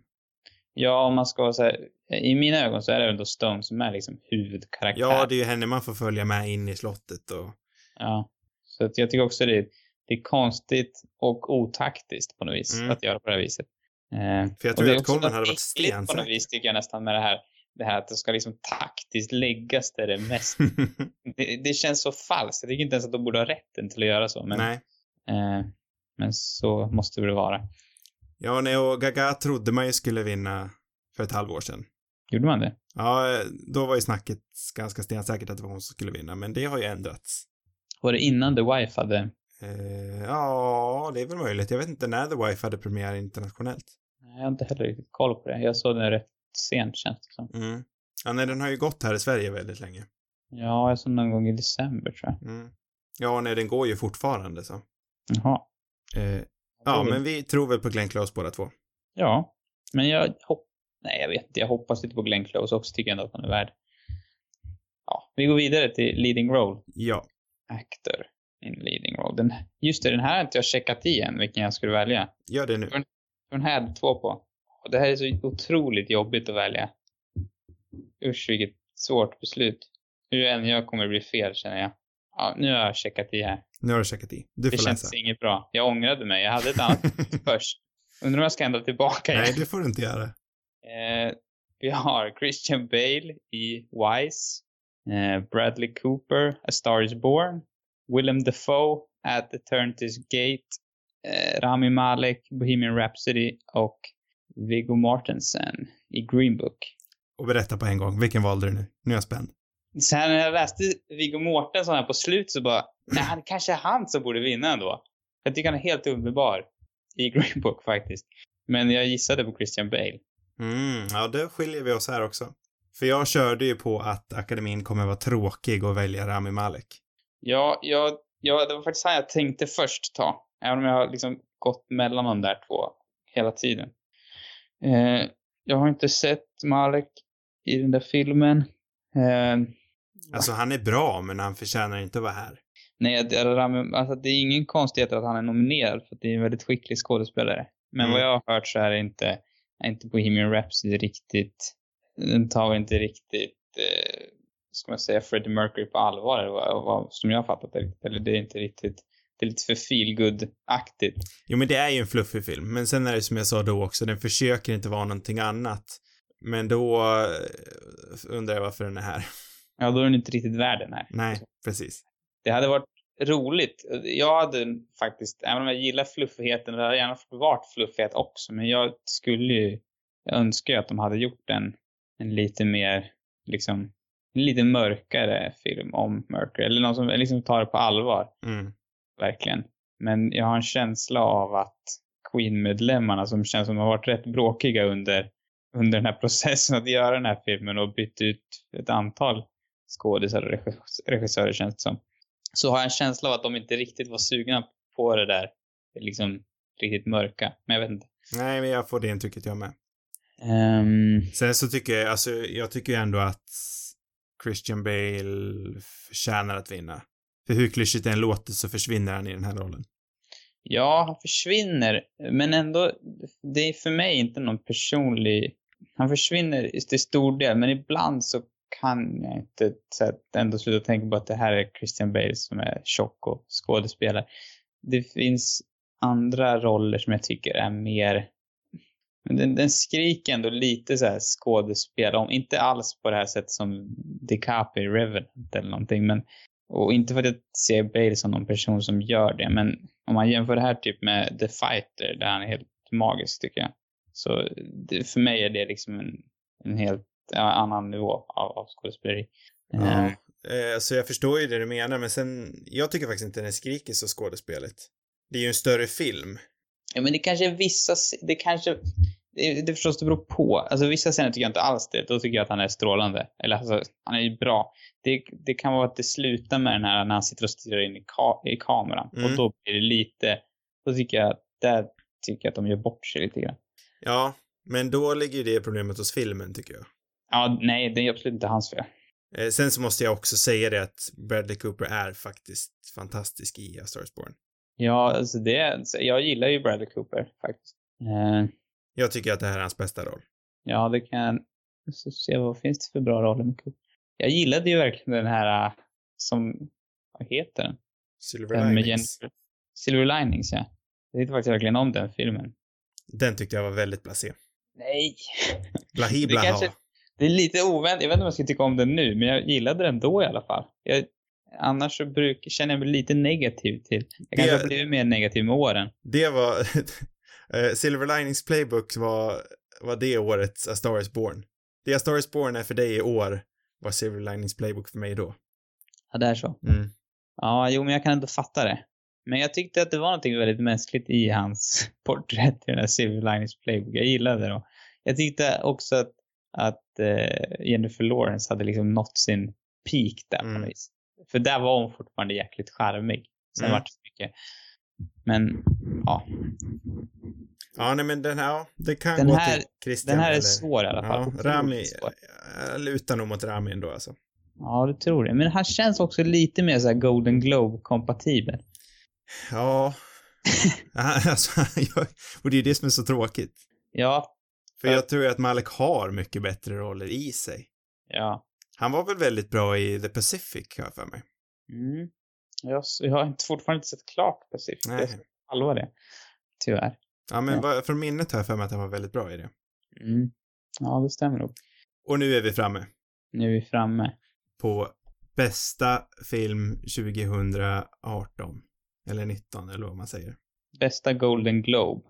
Ja, om man ska här, i mina ögon så är det ändå Stone som är liksom huvudkaraktär. Ja, det är ju henne man får följa med in i slottet och Ja. Så att jag tycker också det, det är konstigt och otaktiskt på något vis Mm. att göra på det här viset. Eh, För jag tror är att Coleman hade varit äckligt på något stensäker. vis tycker jag nästan med det här, det här att det ska liksom taktiskt läggas där det är mest. det, det känns så falskt. Jag tycker inte ens att de borde ha rätten till att göra så. Men, Nej. eh, men så måste det vara. Ja, nej, och Gaga trodde man ju skulle vinna för ett halvår sedan. Gjorde man det? Ja, då var ju snacket ganska stensäkert att det var hon som skulle vinna, men det har ju ändrats. Var det innan The Wife hade? Eh, ja, det är väl möjligt. Jag vet inte när The Wife hade premiär internationellt. Jag har inte heller riktigt koll på det. Jag såg den rätt sent känns det som. Mm. Ja, nej, den har ju gått här i Sverige väldigt länge. Ja, jag såg någon gång i december tror jag. Mm. Ja, nej, den går ju fortfarande så. Jaha. Eh, ja, men vi tror väl på Glenn Close båda två. Ja, men jag hoppas... Nej, jag vet inte. Jag hoppas lite på Glenn Close också. Tycker ändå att han är värd. Ja, vi går vidare till leading role. Ja. Actor in leading role. Den, just det, den här har inte jag checkat i än, vilken jag skulle välja. Gör det nu. Den här hade två på. Och det här är så otroligt jobbigt att välja. Usch, vilket svårt beslut. Hur än jag kommer bli fel, känner jag. Ja, nu har jag checkat i här. Nu har du checkat i. Du Det får känns läsa. inget bra. Jag ångrade mig. Jag hade ett annat först. Undrar om jag ska ändra tillbaka igen. Nej, det får du inte göra. Eh, vi har Christian Bale i Wise. Eh, Bradley Cooper, A Star Is Born. Willem Dafoe, At Eternity's Gate. Eh, Rami Malek, Bohemian Rhapsody och Viggo Mortensen i Green Book. Och berätta på en gång. Vilken valde du nu? Nu är jag spänd. Sen när jag läste Viggo Mortensen här på slut så bara, nej, han kanske är han som borde vinna ändå. Jag tycker han är helt underbar i Green Book faktiskt. Men jag gissade på Christian Bale. Mm, ja, då skiljer vi oss här också. För jag körde ju på att akademin kommer vara tråkig och välja Rami Malek. Ja, jag, ja, det var faktiskt han jag tänkte först ta. Även om jag har liksom gått mellan de där två hela tiden. Eh, jag har inte sett Malek i den där filmen. Eh, Alltså, han är bra, men han förtjänar inte att vara här. nej, är, alltså, det är ingen konstighet att han är nominerad för att det är en väldigt skicklig skådespelare. Men Mm. vad jag har hört så är det inte, är inte Bohemian Rhapsody riktigt, den tar inte riktigt, eh, ska man säga, Freddie Mercury på allvar, eller vad, vad, som jag har fattat det. Eller det är inte riktigt, det är lite för feelgood aktigt Jo, men det är ju en fluffig film. Men sen är det som jag sa då också, den försöker inte vara någonting annat. Men då eh, undrar jag varför den är här. Ja, då är den inte riktigt värd den här. Nej, precis. Det hade varit roligt. Jag hade faktiskt, även om jag gillar fluffigheten, det hade gärna varit fluffighet också, men jag skulle ju, ju att de hade gjort en, en lite mer, liksom, en lite mörkare film om Mercury, eller någon som liksom tar det på allvar, Mm. verkligen. Men jag har en känsla av att Queen-medlemmarna som känns som har varit rätt bråkiga under, under den här processen att göra den här filmen och bytt ut ett antal skådisar och regis- regissörer känns det som. Så har jag en känsla av att de inte riktigt var sugna på det där liksom riktigt mörka. Men jag vet inte. Nej, men jag får det intrycket jag med. Ehm, Sen så tycker jag, alltså, jag tycker ändå att Christian Bale förtjänar att vinna. För hur klyschigt det än låter så försvinner han i den här rollen. ja, han försvinner. Men ändå, det är för mig inte någon personlig... Han försvinner till stor del, men ibland så kan jag inte så att ändå sluta tänka på att det här är Christian Bale som är tjock och skådespelare. Det finns andra roller som jag tycker är mer... men Den, den skriker ändå lite så här skådespel om, inte alls på det här sättet som DiCaprio i Revenant eller någonting, men och inte för att jag ser Bale som någon person som gör det, men om man jämför det här typ med The Fighter, där han är helt magisk tycker jag. Så det, för mig är det liksom en, en helt annan nivå av, av skådespeleri. Ja. Eh, Eh, så jag förstår ju det du menar, men sen, jag tycker faktiskt inte den skriker så skådespelet. Det är ju en större film. Ja, men det kanske är vissa, det kanske, det, det förstås det beror på. Alltså vissa scener tycker jag inte alls det. Då tycker jag att han är strålande. Eller alltså, han är ju bra. Det, det kan vara att det slutar med den här när han sitter och stirrar in i, ka, i kameran. Mm. Och då blir det lite, då tycker jag, där tycker jag att de gör bort sig lite grann. Ja, men då ligger ju det problemet hos filmen, tycker jag. Ja, nej, det är absolut inte hans fel. Eh, sen så måste jag också säga det att Bradley Cooper är faktiskt fantastisk i A Star is Born. Ja, alltså det, jag gillar ju Bradley Cooper faktiskt. Eh, Jag tycker att det här är hans bästa roll. ja, det kan, så se vad finns det för bra roller med Cooper. Jag gillade ju verkligen den här, äh, som, vad heter den? Silver Den Linings. Jennifer. Silver Linings, ja. Jag tyckte faktiskt verkligen om den filmen. Den tyckte jag var väldigt blasé. Nej! Blahi Det blaha. kanske- Det är lite oväntat. Jag vet inte om jag ska tycka om den nu, men jag gillade den då i alla fall. Jag, annars så bruk, känner jag mig lite negativ till. Jag kanske har blivit mer negativ med åren. Det var... eh, Silver Linings Playbook var, var det årets A Star is Born. Det A Star is Born är för dig i år var Silver Linings Playbook för mig då. Ja, det är så. Mm. Ja, jo, men jag kan ändå fatta det. Men jag tyckte att det var någonting väldigt mänskligt i hans porträtt i den här Silver Linings Playbook. Jag gillade det. Jag tyckte också att, att uh, Jennifer Lawrence hade liksom nått sin peak där på Mm. något vis. För där var hon fortfarande jäkligt charmig. Sen Mm. vart det mycket. Men, ja. Ja, nej men den här, det kan Den gå här- till Christian. Den här är eller- svår i alla fall. Ja, Rami, svår. jag lutar nog mot Rami ändå alltså. Ja, du tror det. Men han känns också lite mer så här Golden Globe-kompatibel. Ja. alltså, jag, och det är det som är så tråkigt. Ja, För jag tror ju att Malek har mycket bättre roller i sig. ja. Han var väl väldigt bra i The Pacific, har jag för mig. Mm. Jag, jag har inte- fortfarande inte sett klart Pacific. Nej. Jag ska halva det. Tyvärr. Ja, men Ja. från minnet har jag för mig att han var väldigt bra i det. Mm. Ja, det stämmer nog. Och nu är vi framme Nu är vi framme. på bästa film 2018. Eller 19, eller vad man säger. Bästa Golden Globe.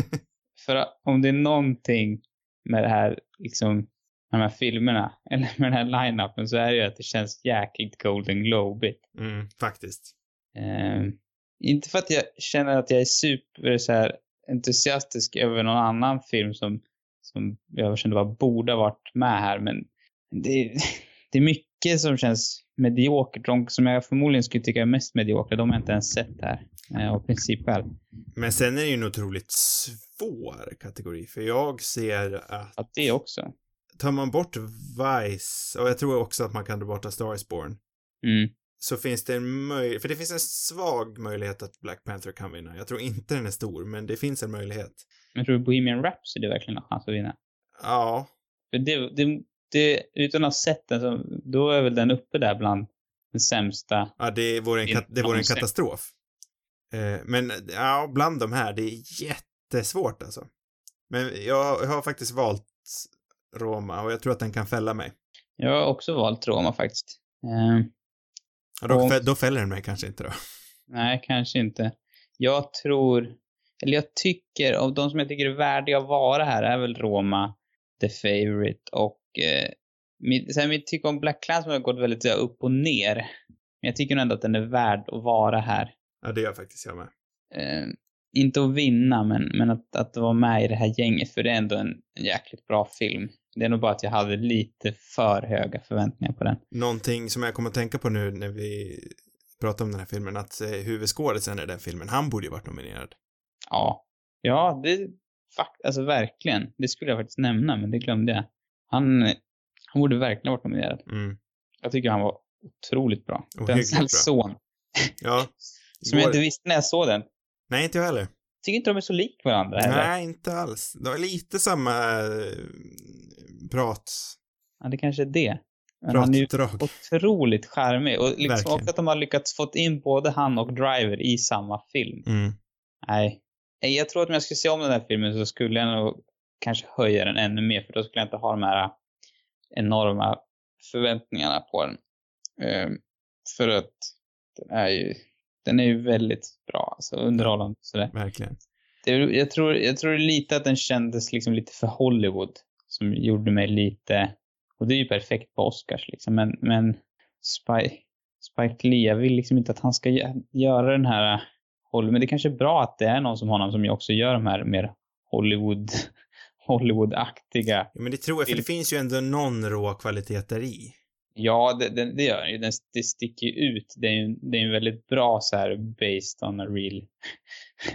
För om det är någonting med det här, liksom, de här filmerna, eller med den här line-upen, så är det ju att det känns jäkligt Golden Globe mm, faktiskt. Eh, inte för att jag känner att jag är super så här, entusiastisk över någon annan film som, som jag kände bara borde ha varit med här, men det, det är mycket som känns mediokert. De som jag förmodligen skulle tycka är mest mediokra, de har jag inte ens sett här. Eh, av principskäl. Men sen är det ju en otroligt svår kategori, för jag ser att Att det också. Tar man bort Vice, och jag tror också att man kan ta bort A Star is Born, Mm. så finns det en möjlighet, för det finns en svag möjlighet att Black Panther kan vinna. Jag tror inte den är stor, men det finns en möjlighet. Men tror du Bohemian Rhapsody verkligen har chans att vinna? Ja, För det, det, det, utan att ha sett den, så, då är väl den uppe där bland den sämsta. ja det vore en, kat- det vore en katastrof. Eh, men ja, bland de här, det är jättesvårt alltså. Men jag, jag har faktiskt valt Roma och jag tror att den kan fälla mig. Jag har också valt Roma faktiskt. Eh, Ja, då, Och- då fäller den mig kanske inte då. Nej, kanske inte. Jag tror, eller jag tycker, av de som jag tycker är värdiga att vara här är väl Roma, The Favourite och eh, mitt, sen mitt tycke om Black Clansman har gått väldigt här, upp och ner. Men jag tycker nog ändå att den är värd att vara här. Ja, det gör faktiskt jag med. Eh, inte att vinna, men, men att, att vara med i det här gänget, för det är ändå en, en jäkligt bra film. Det är nog bara att jag hade lite för höga förväntningar på den. Någonting som jag kommer att tänka på nu när vi pratar om den här filmen, att eh, huvudskådisen i den filmen, han borde ju varit nominerad. Ja. Ja, det, fakt, alltså verkligen. Det skulle jag faktiskt nämna, men det glömde jag. Han, han borde verkligen varit nominerad. Mm. Jag tycker han var otroligt bra. Ohyggligt. Denzel son. Ja. Som jag inte visste när jag såg den. Nej, inte jag heller. Tycker inte de är så lik varandra heller. Nej, inte alls. De har lite samma eh, prat, Ja, det kanske är det. Men han är ju otroligt charmig. Och liksom Verkligen. också att de har lyckats fått in både han och Driver i samma film. Mm. Nej. Nej, Jag tror att om jag skulle se om den här filmen så skulle jag nog kanske höja den ännu mer för då skulle jag inte ha de här enorma förväntningarna på den. Ehm, för att den är ju, den är ju väldigt bra, alltså underhållande sådär. Verkligen. Det, jag, tror, jag tror lite att den kändes liksom lite för Hollywood som gjorde mig lite, och det är ju perfekt på Oscars liksom, men, men Spike, Spike Lee, jag vill liksom inte att han ska gö- göra den här Hollywood, men det kanske är bra att det är någon som honom som ju också gör de här mer Hollywood, Hollywood-aktiga. Ja, men det tror jag, för det finns ju ändå någon rå kvalitet där i. Ja, det, det, det gör den ju. Det sticker ju ut. Det är ju det är en väldigt bra så här based on a real,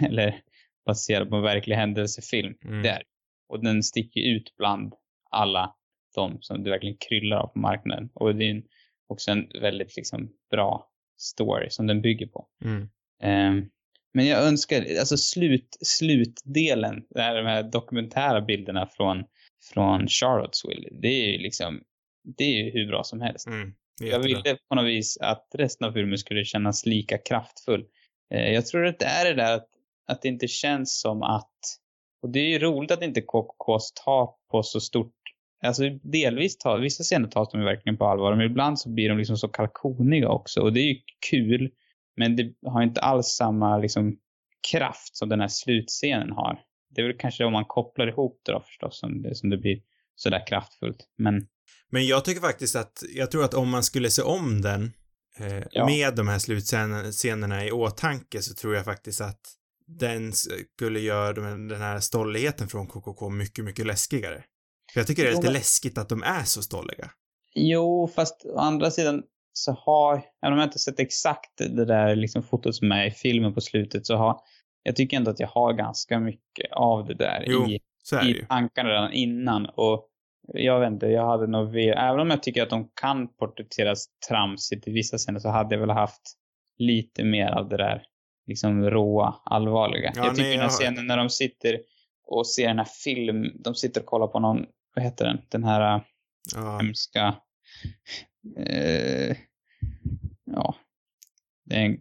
eller baserad på en verklig händelsefilm. Mm. Där. Och den sticker ut bland alla de som det verkligen kryllar av på marknaden. Och det är en- också en väldigt liksom bra story som den bygger på. Mm. Ehm, men jag önskar, alltså slut, slutdelen, det här, de här dokumentära bilderna från, från Charlottesville, det är ju liksom, det är ju hur bra som helst. Mm. Jag ville på något vis att resten av filmen skulle kännas lika kraftfull. Eh, jag tror att det är det där att, att det inte känns som att, och det är ju roligt att inte KKKs tar på så stort, alltså delvis tar, vissa scener tas de verkligen på allvar, men ibland så blir de liksom så kalkoniga också och det är ju kul, men det har inte alls samma liksom kraft som den här slutscenen har. Det är väl kanske om man kopplar ihop det då förstås som det, som det blir sådär kraftfullt. Men Men jag tycker faktiskt att, jag tror att om man skulle se om den Eh, Ja. Med de här slutscenerna i åtanke så tror jag faktiskt att den skulle göra den här stolligheten från KKK mycket, mycket läskigare. För jag tycker det är Jo, lite men- läskigt att de är så stolliga. Jo, fast å andra sidan så har, även om jag inte sett exakt det där liksom fotot som är i filmen på slutet så har, jag tycker ändå att jag har ganska mycket av det där Jo, i, i tankarna redan innan och jag vet inte, jag hade nog ve- även om jag tycker att de kan porträtteras tramsigt i vissa scener så hade jag väl haft lite mer av det där liksom råa, allvarliga. Ja, jag tycker nej, den här scenen när de sitter och ser den här film, de sitter och kollar på någon, vad heter den, den här äh, Ja. hemska... Eh, ja. Det, en,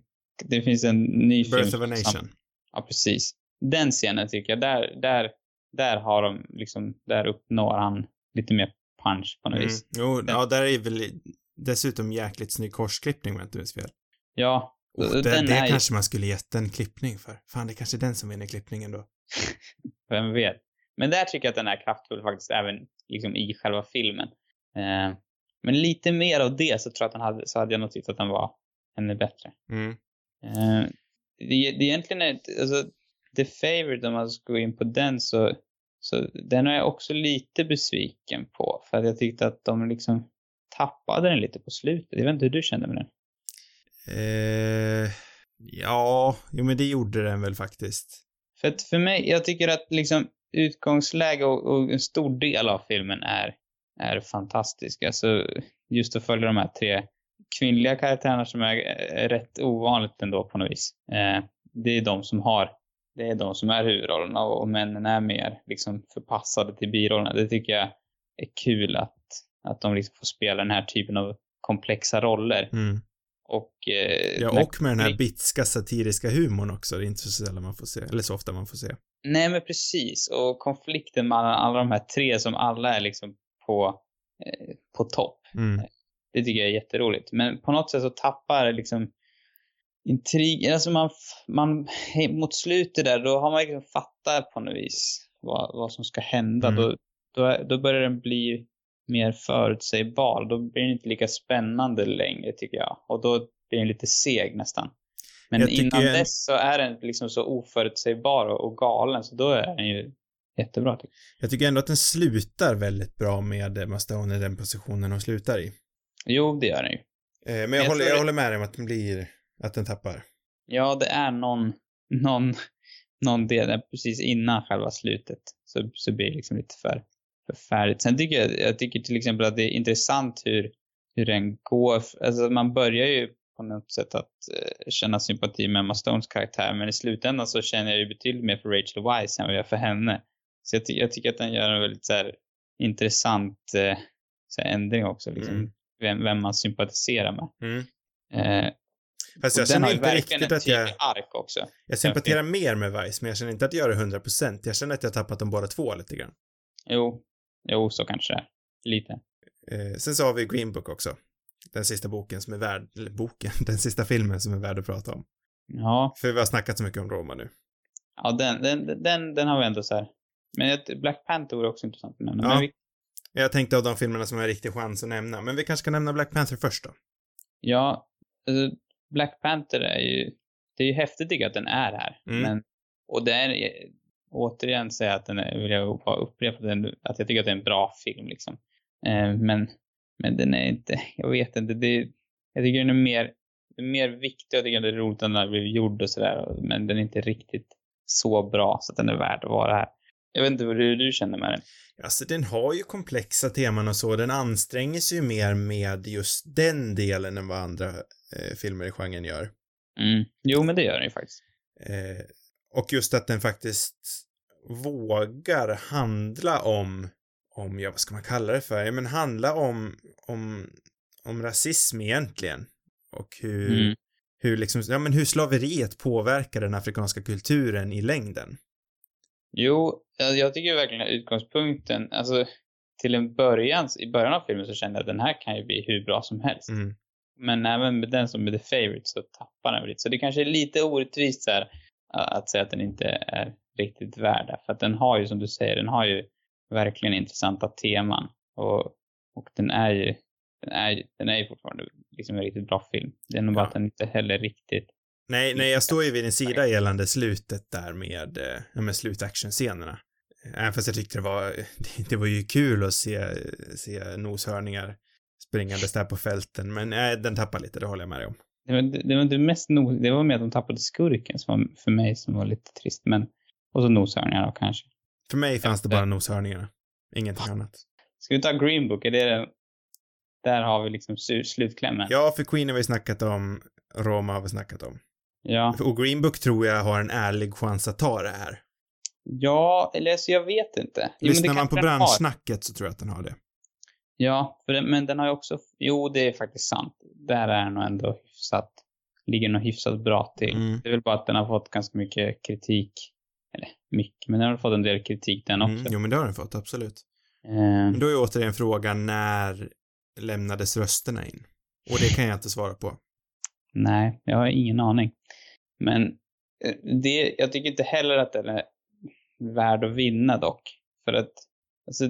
det finns en ny film. Birth of a Nation. Ja, precis. Den scenen tycker jag, där, där, där har de liksom, där uppnår han lite mer punch på något Mm. vis. Jo, ja, där är väl dessutom jäkligt snygg korsklippning om jag inte minns fel. Ja, den det, det är ju, kanske man skulle gett en klippning för. Fan, det är kanske den som vinner klippningen då. vem vet. Men där tycker jag att den är kraftfull faktiskt, även liksom i själva filmen. Eh, men lite mer av det så tror jag att den hade, så hade jag nog tyckt att den var ännu bättre. Mm. Eh, det, det är egentligen ett, alltså, The Favourite om man ska gå in på den så, så den är jag också lite besviken på. För att jag tyckte att de liksom tappade den lite på slutet. Jag vet inte hur du kände med den. Eh, ja, jo men det gjorde den väl faktiskt. För att för mig, jag tycker att liksom utgångsläge och, och en stor del av filmen är, är fantastisk. Alltså just att följa de här tre kvinnliga karaktärerna som är, rätt ovanligt ändå på något vis. Eh, det är de som har, det är de som är huvudrollerna och, och männen är mer liksom förpassade till birollerna. Det tycker jag är kul att, att de liksom får spela den här typen av komplexa roller. Mm. Och, eh, Ja, och med den här bitska satiriska humorn också. Det är inte så sällan man får se, eller så ofta man får se. Nej, men precis. Och konflikten mellan alla de här tre som alla är liksom på, eh, på topp. Mm. Det tycker jag är jätteroligt. Men på något sätt så tappar liksom intrigen, alltså man, man, mot slutet där, då har man liksom fattat på något vis vad, vad som ska hända. Mm. Då, då, då börjar den bli mer förutsägbar. Då blir den inte lika spännande längre tycker jag. Och då blir den lite seg nästan. Men Jag innan jag- dess så är den liksom så oförutsägbar och, och galen, så då är den ju jättebra tycker Jag tycker ändå att den slutar väldigt bra med Emma Stone i den positionen hon slutar i. jag. Jo, det gör den ju. Eh, men jag, Jag håller, jag håller med dig om att den blir, att den tappar. Ja, det är någon, någon, någon del där precis innan själva slutet så, så blir det liksom lite för, för färdigt. Sen tycker jag, jag tycker till exempel att det är intressant hur, hur den går. Alltså man börjar ju på något sätt att eh, känna sympati med Emma Stones karaktär, men i slutändan så känner jag ju betydligt mer för Rachel Weisz än vad jag gör för henne. Så jag, ty- jag tycker att den gör en väldigt så här, intressant eh, så här, ändring också, liksom, Mm. vem, vem man sympatiserar med. Mm. Eh, Fast jag känner har inte riktigt att jag, ark också. jag sympatiserar mer med Vice, men jag känner inte att jag gör det 100%. Jag känner att jag har tappat dem båda två lite grann. Jo, jo så kanske det är. Lite. Eh, sen så har vi Green Book också. Den sista boken som är värd, eller boken, den sista filmen som är värd att prata om. Ja, För vi har snackat så mycket om Roma nu. ja den, den, den, den har vi ändå så här. Men Black Panther vore också intressant att nämna. Ja. Men vi, Jag tänkte av de filmerna som har en riktig chans att nämna, men vi kanske ska nämna Black Panther först då. ja, alltså, Black Panther är ju, det är ju häftigt att den är här. Mm. Men, och det är, återigen säga att den är, vill jag bara upprepa den, att jag tycker att det är en bra film liksom. Eh, men, men den är inte, jag vet inte, det, jag tycker den är mer, mer viktig, jag tycker det är roligt att den har blivit gjord och sådär, men den är inte riktigt så bra så att den är värd att vara här. Jag vet inte hur du känner med den. Alltså den har ju komplexa teman och så, den anstränger sig ju mer med just den delen än vad andra eh, filmer i genren gör. Mm. Jo, men det gör den ju faktiskt. Eh, och just att den faktiskt vågar handla om, om, ja vad ska man kalla det för, ja men handla om, om, om rasism egentligen. Och hur, Mm. hur liksom, ja men hur slaveriet påverkar den afrikanska kulturen i längden. Jo, jag jag tycker verkligen att utgångspunkten, alltså till en början, i början av filmen så kände jag att den här kan ju bli hur bra som helst. Mm. Men även med den som är the favorite så tappar den lite. Så det kanske är lite orättvist så här, att säga att den inte är riktigt värd det. För att den har ju, som du säger, den har ju verkligen intressanta teman. Och, och den är ju den är, den är ju fortfarande liksom en riktigt bra film. Det är nog bara Ja. att den inte heller riktigt... Nej, nej, jag står ju vid din sida gällande slutet där med, eh, ja men slutactionscenerna. Även fast jag tyckte det var, det, var ju kul att se, se noshörningar springandes där på fälten, men nej, den tappar lite, det håller jag med dig om. Det var, det var inte mest nos, det var mer att de tappade skurken som var för mig som var lite trist, men... Och så noshörningar då kanske. För mig fanns det bara noshörningarna. Ingenting annat. Ska vi ta Green Book? Är det den... Där har vi liksom slutklämmen. Ja, för Queen har vi snackat om, Roma har vi snackat om. Ja. Och Green Book tror jag har en ärlig chans att ta det här. Ja, eller så jag vet inte. Jo, det Lyssnar man på branschsnacket så tror jag att den har det. Ja, den, men den har ju också... Jo, det är faktiskt sant. Där är den nog ändå hyfsat... Ligger nog hyfsat bra till. Mm. Det är väl bara att den har fått ganska mycket kritik. Eller mycket, men den har fått en del kritik den också. Mm, jo, men det har den fått, absolut. Eh, Men då är återigen frågan, när lämnades rösterna in? Och det kan jag inte svara på. Nej, jag har ingen aning. Men eh, det, jag tycker inte heller att den är värd att vinna dock. För att, alltså,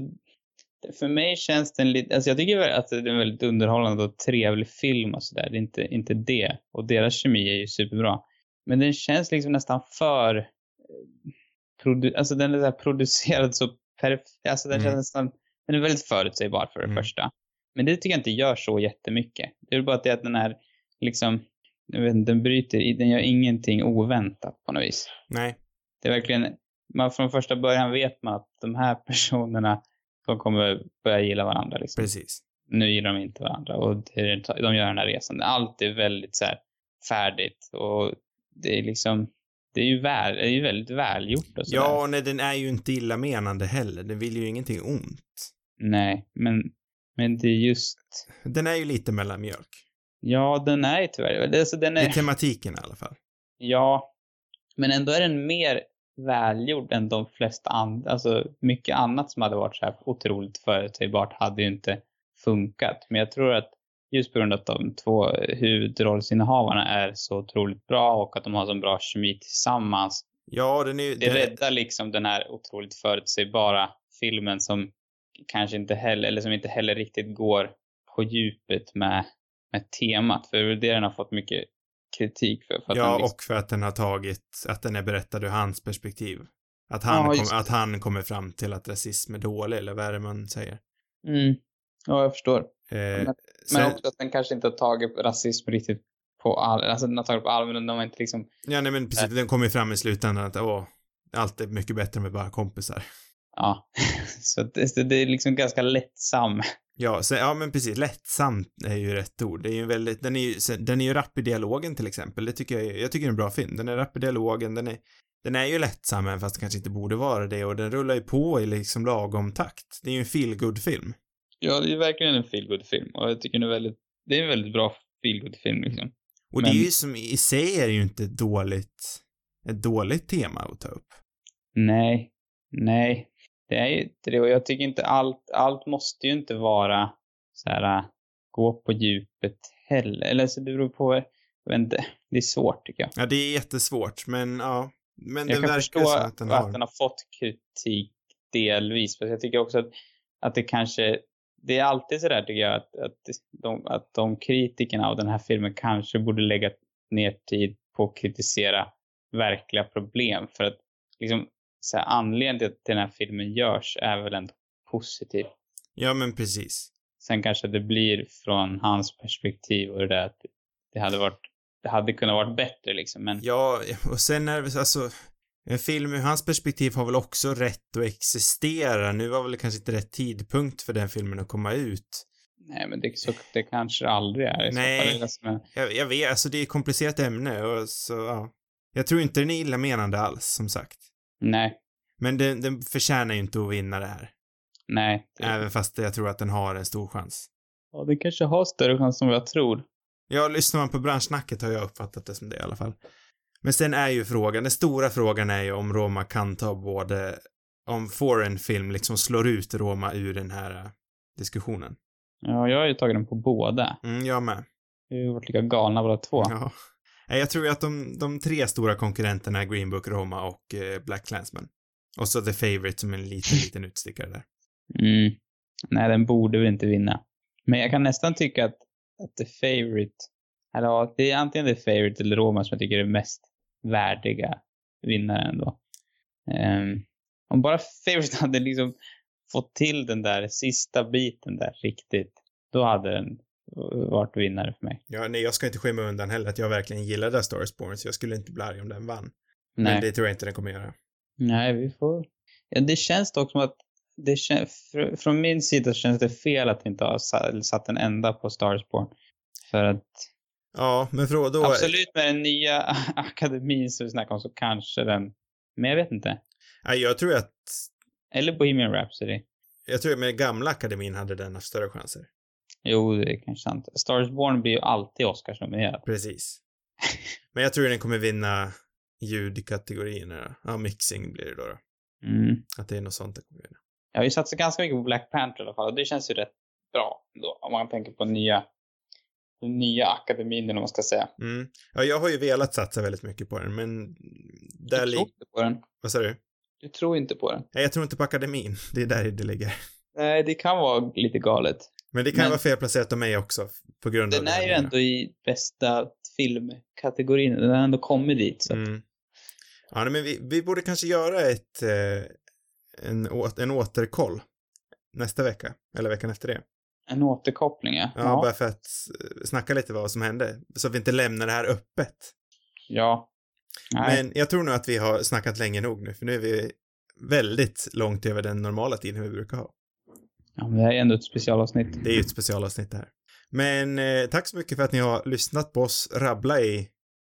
för mig känns den lite, alltså jag tycker att det är en väldigt underhållande och trevlig film och sådär. Det är inte, inte det. Och deras kemi är ju superbra. Men den känns liksom nästan för, eh, produ, alltså den är så producerad så perfekt, alltså den Mm. känns nästan, den är väldigt förutsägbar för det Mm. första. Men det tycker jag inte gör så jättemycket. Det är bara att det att den är liksom, jag vet inte, den bryter, den gör ingenting oväntat på något vis. Nej. Det är verkligen, man från första början vet man att de här personerna, de kommer börja gilla varandra liksom. Precis. Nu gillar de inte varandra och det, de gör den här resan. Allt är väldigt så här färdigt och det är liksom, det är ju, väl, det är ju väldigt välgjort och sådär. Ja, nej, den är ju inte illamenande heller. Den vill ju ingenting ont. Nej, men, men det är just, Den är ju lite mellanmjölk. Ja den är ju tyvärr, det- alltså den I är, tematiken i alla fall. ja, men ändå är den mer välgjord än de flesta andra, alltså mycket annat som hade varit så här otroligt förutsägbart hade ju inte funkat. Men jag tror att just på grund av att de två huvudrollsinnehavarna är så otroligt bra och att de har så bra kemi tillsammans. Ja, den är ju... Det den- räddar liksom den här otroligt förutsägbara filmen som kanske inte heller, eller som inte heller riktigt går på djupet med, med temat. För det är det den har fått mycket kritik för. för att den Ja, liksom, och för att den har tagit, att den är berättad ur hans perspektiv. Att han, Ja, kom, att han kommer fram till att rasism är dålig, eller vad är det man säger? mm. Ja, jag förstår. Eh, Men- sen, Men också att den kanske inte har tagit rasism riktigt på all, alltså den har tagit på allvar, men de har inte liksom, ja, nej men precis, den kommer ju fram i slutändan att, åh, allt är mycket bättre med bara kompisar. ja. så det, det är liksom ganska lättsam. Ja, så, ja men precis, lättsamt är ju rätt ord. Det är ju väldigt, den är ju, den är ju rapp i dialogen till exempel. Det tycker jag, är- jag tycker det är en bra film. Den är rapp i dialogen, den är, den är ju lättsam även fast det kanske inte borde vara det och den rullar ju på i liksom lagom takt. Det är ju en feel film Ja, det är verkligen en feelgood film och jag tycker den är väldigt, det är en väldigt bra feelgood film liksom. Och det är Men- ju som, i sig är det ju inte ett dåligt, ett dåligt tema att ta upp. Nej, nej. Det är ju inte det och jag tycker inte allt, allt måste ju inte vara så här äh, gå på djupet heller. Eller så det beror på, jag vet inte, det är svårt tycker jag. Ja, det är jättesvårt, men ja. Men Jag det kan förstå att den har. har fått kritik delvis. För jag tycker också att, att det kanske, det är alltid sådär tycker jag att, att, de, att de kritikerna av den här filmen kanske borde lägga ner tid på att kritisera verkliga problem. För att liksom, så här, anledningen till att den här filmen görs är väl ändå positiv. Ja, men precis. Sen kanske det blir från hans perspektiv och det där att det hade varit, det hade kunnat varit bättre liksom. Men Ja, och sen är det alltså, en film ur hans perspektiv har väl också rätt att existera. Nu var väl kanske inte rätt tidpunkt för den filmen att komma ut. nej, men det, så, det kanske det aldrig är. i Nej. är Jag, jag vet, alltså det är ett komplicerat ämne och så, ja. Jag tror inte den är illamenande alls, som sagt. Nej, Men den, den förtjänar ju inte att vinna det här. nej. Det, Även fast jag tror att den har en stor chans. ja, det kanske har större chans än vad jag tror. Ja, lyssnar man på branschsnacket har jag uppfattat det som det i alla fall. Men sen är ju frågan, den stora frågan är ju om Roma kan ta både, om foreign film liksom slår ut Roma ur den här eh, diskussionen. Ja, jag har ju tagit den på båda. Mm, jag med. Vi har varit lika galna båda två. Ja. Nej, Jag tror ju att de, de tre stora konkurrenterna är Green Book, Roma och eh, Black Clansman. Och så The Favourite som en liten, liten utstickare där. Mm. Nej, den borde väl inte vinna. Men jag kan nästan tycka att, att The Favourite, eller ja, det är antingen The Favourite eller Roma som jag tycker är mest värdiga vinnaren då. Um, om bara Favourite hade liksom fått till den där sista biten där riktigt, då hade den varit vinnare för mig. Ja, nej, jag ska inte skymma undan heller att jag verkligen gillade Star Wars Born, så jag skulle inte bli arg om den vann. Nej. Men det tror jag inte den kommer göra. Nej, vi får... Ja, det känns dock som att det kän... fr- från min sida känns det fel att inte ha sa- satt en enda på Starsborn. För att Ja, men för då... absolut med den nya akademin som vi snackade om så kanske den, men jag vet inte. Nej, jag tror att... Eller Bohemian Rhapsody. Jag tror att med gamla akademin hade den haft större chanser. Jo, det är kanske sant. Starsborn blir ju alltid Oscarsnominerad. Precis. Men jag tror den kommer vinna ljudkategorierna. Ja, mixing blir det då. då. Mm. Att det är något sånt den kommer vinna. Jag har ju satsat ganska mycket på Black Panther i alla fall och det känns ju rätt bra då, om man tänker på nya, den nya akademin eller vad man ska säga. Mm. Ja, jag har ju velat satsa väldigt mycket på den, men... Där Du tror inte på den. Vad sa du? Du tror inte på den. Nej, jag tror inte på akademin. Det är där det ligger. Nej, det kan vara lite galet. Men det kan Men- vara felplacerat av mig också, på grund av Den är ju ändå i bästa filmkategorin. Den har ändå kommit dit. Så Mm. Ja, men vi, vi borde kanske göra ett, eh, en, en återkoll nästa vecka, eller veckan efter det. En återkoppling, ja. Ja, Ja. bara för att snacka lite vad som hände, så att vi inte lämnar det här öppet. ja. Nej. Men jag tror nog att vi har snackat länge nog nu, för nu är vi väldigt långt över den normala tiden vi brukar ha. Ja, men det här är ändå ett specialavsnitt. Det är ju ett specialavsnitt det här. Men eh, tack så mycket för att ni har lyssnat på oss rabbla i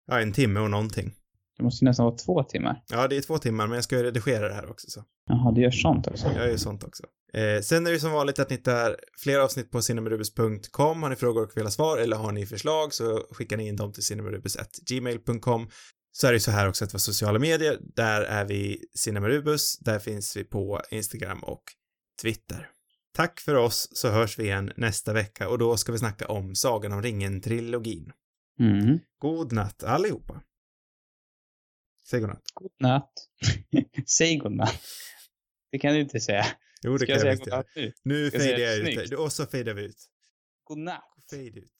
ja, en timme och någonting. Det måste ju nästan vara två timmar. Ja, det är två timmar, men jag ska ju redigera det här också så. Jaha, du gör sånt också. Jag gör sånt också. Eh, sen är det som vanligt att ni hittar fler avsnitt på cinemarubus.com. Har ni frågor och vill ha svar eller har ni förslag så skickar ni in dem till cinemarubus.gmail.com. Så är det ju så här också att våra sociala medier, där är vi Cinemarubus, där finns vi på Instagram och Twitter. Tack för oss så hörs vi igen nästa vecka och då ska vi snacka om Sagan om ringen-trilogin. Mm. God natt allihopa. Säg godnatt. God natt. Säg god natt. Det kan du inte säga. Jo, det Ska kan jag säga visst god natt nu? Nu jag fejdar jag ut det. Och så fejdar vi ut. God natt. Fade ut.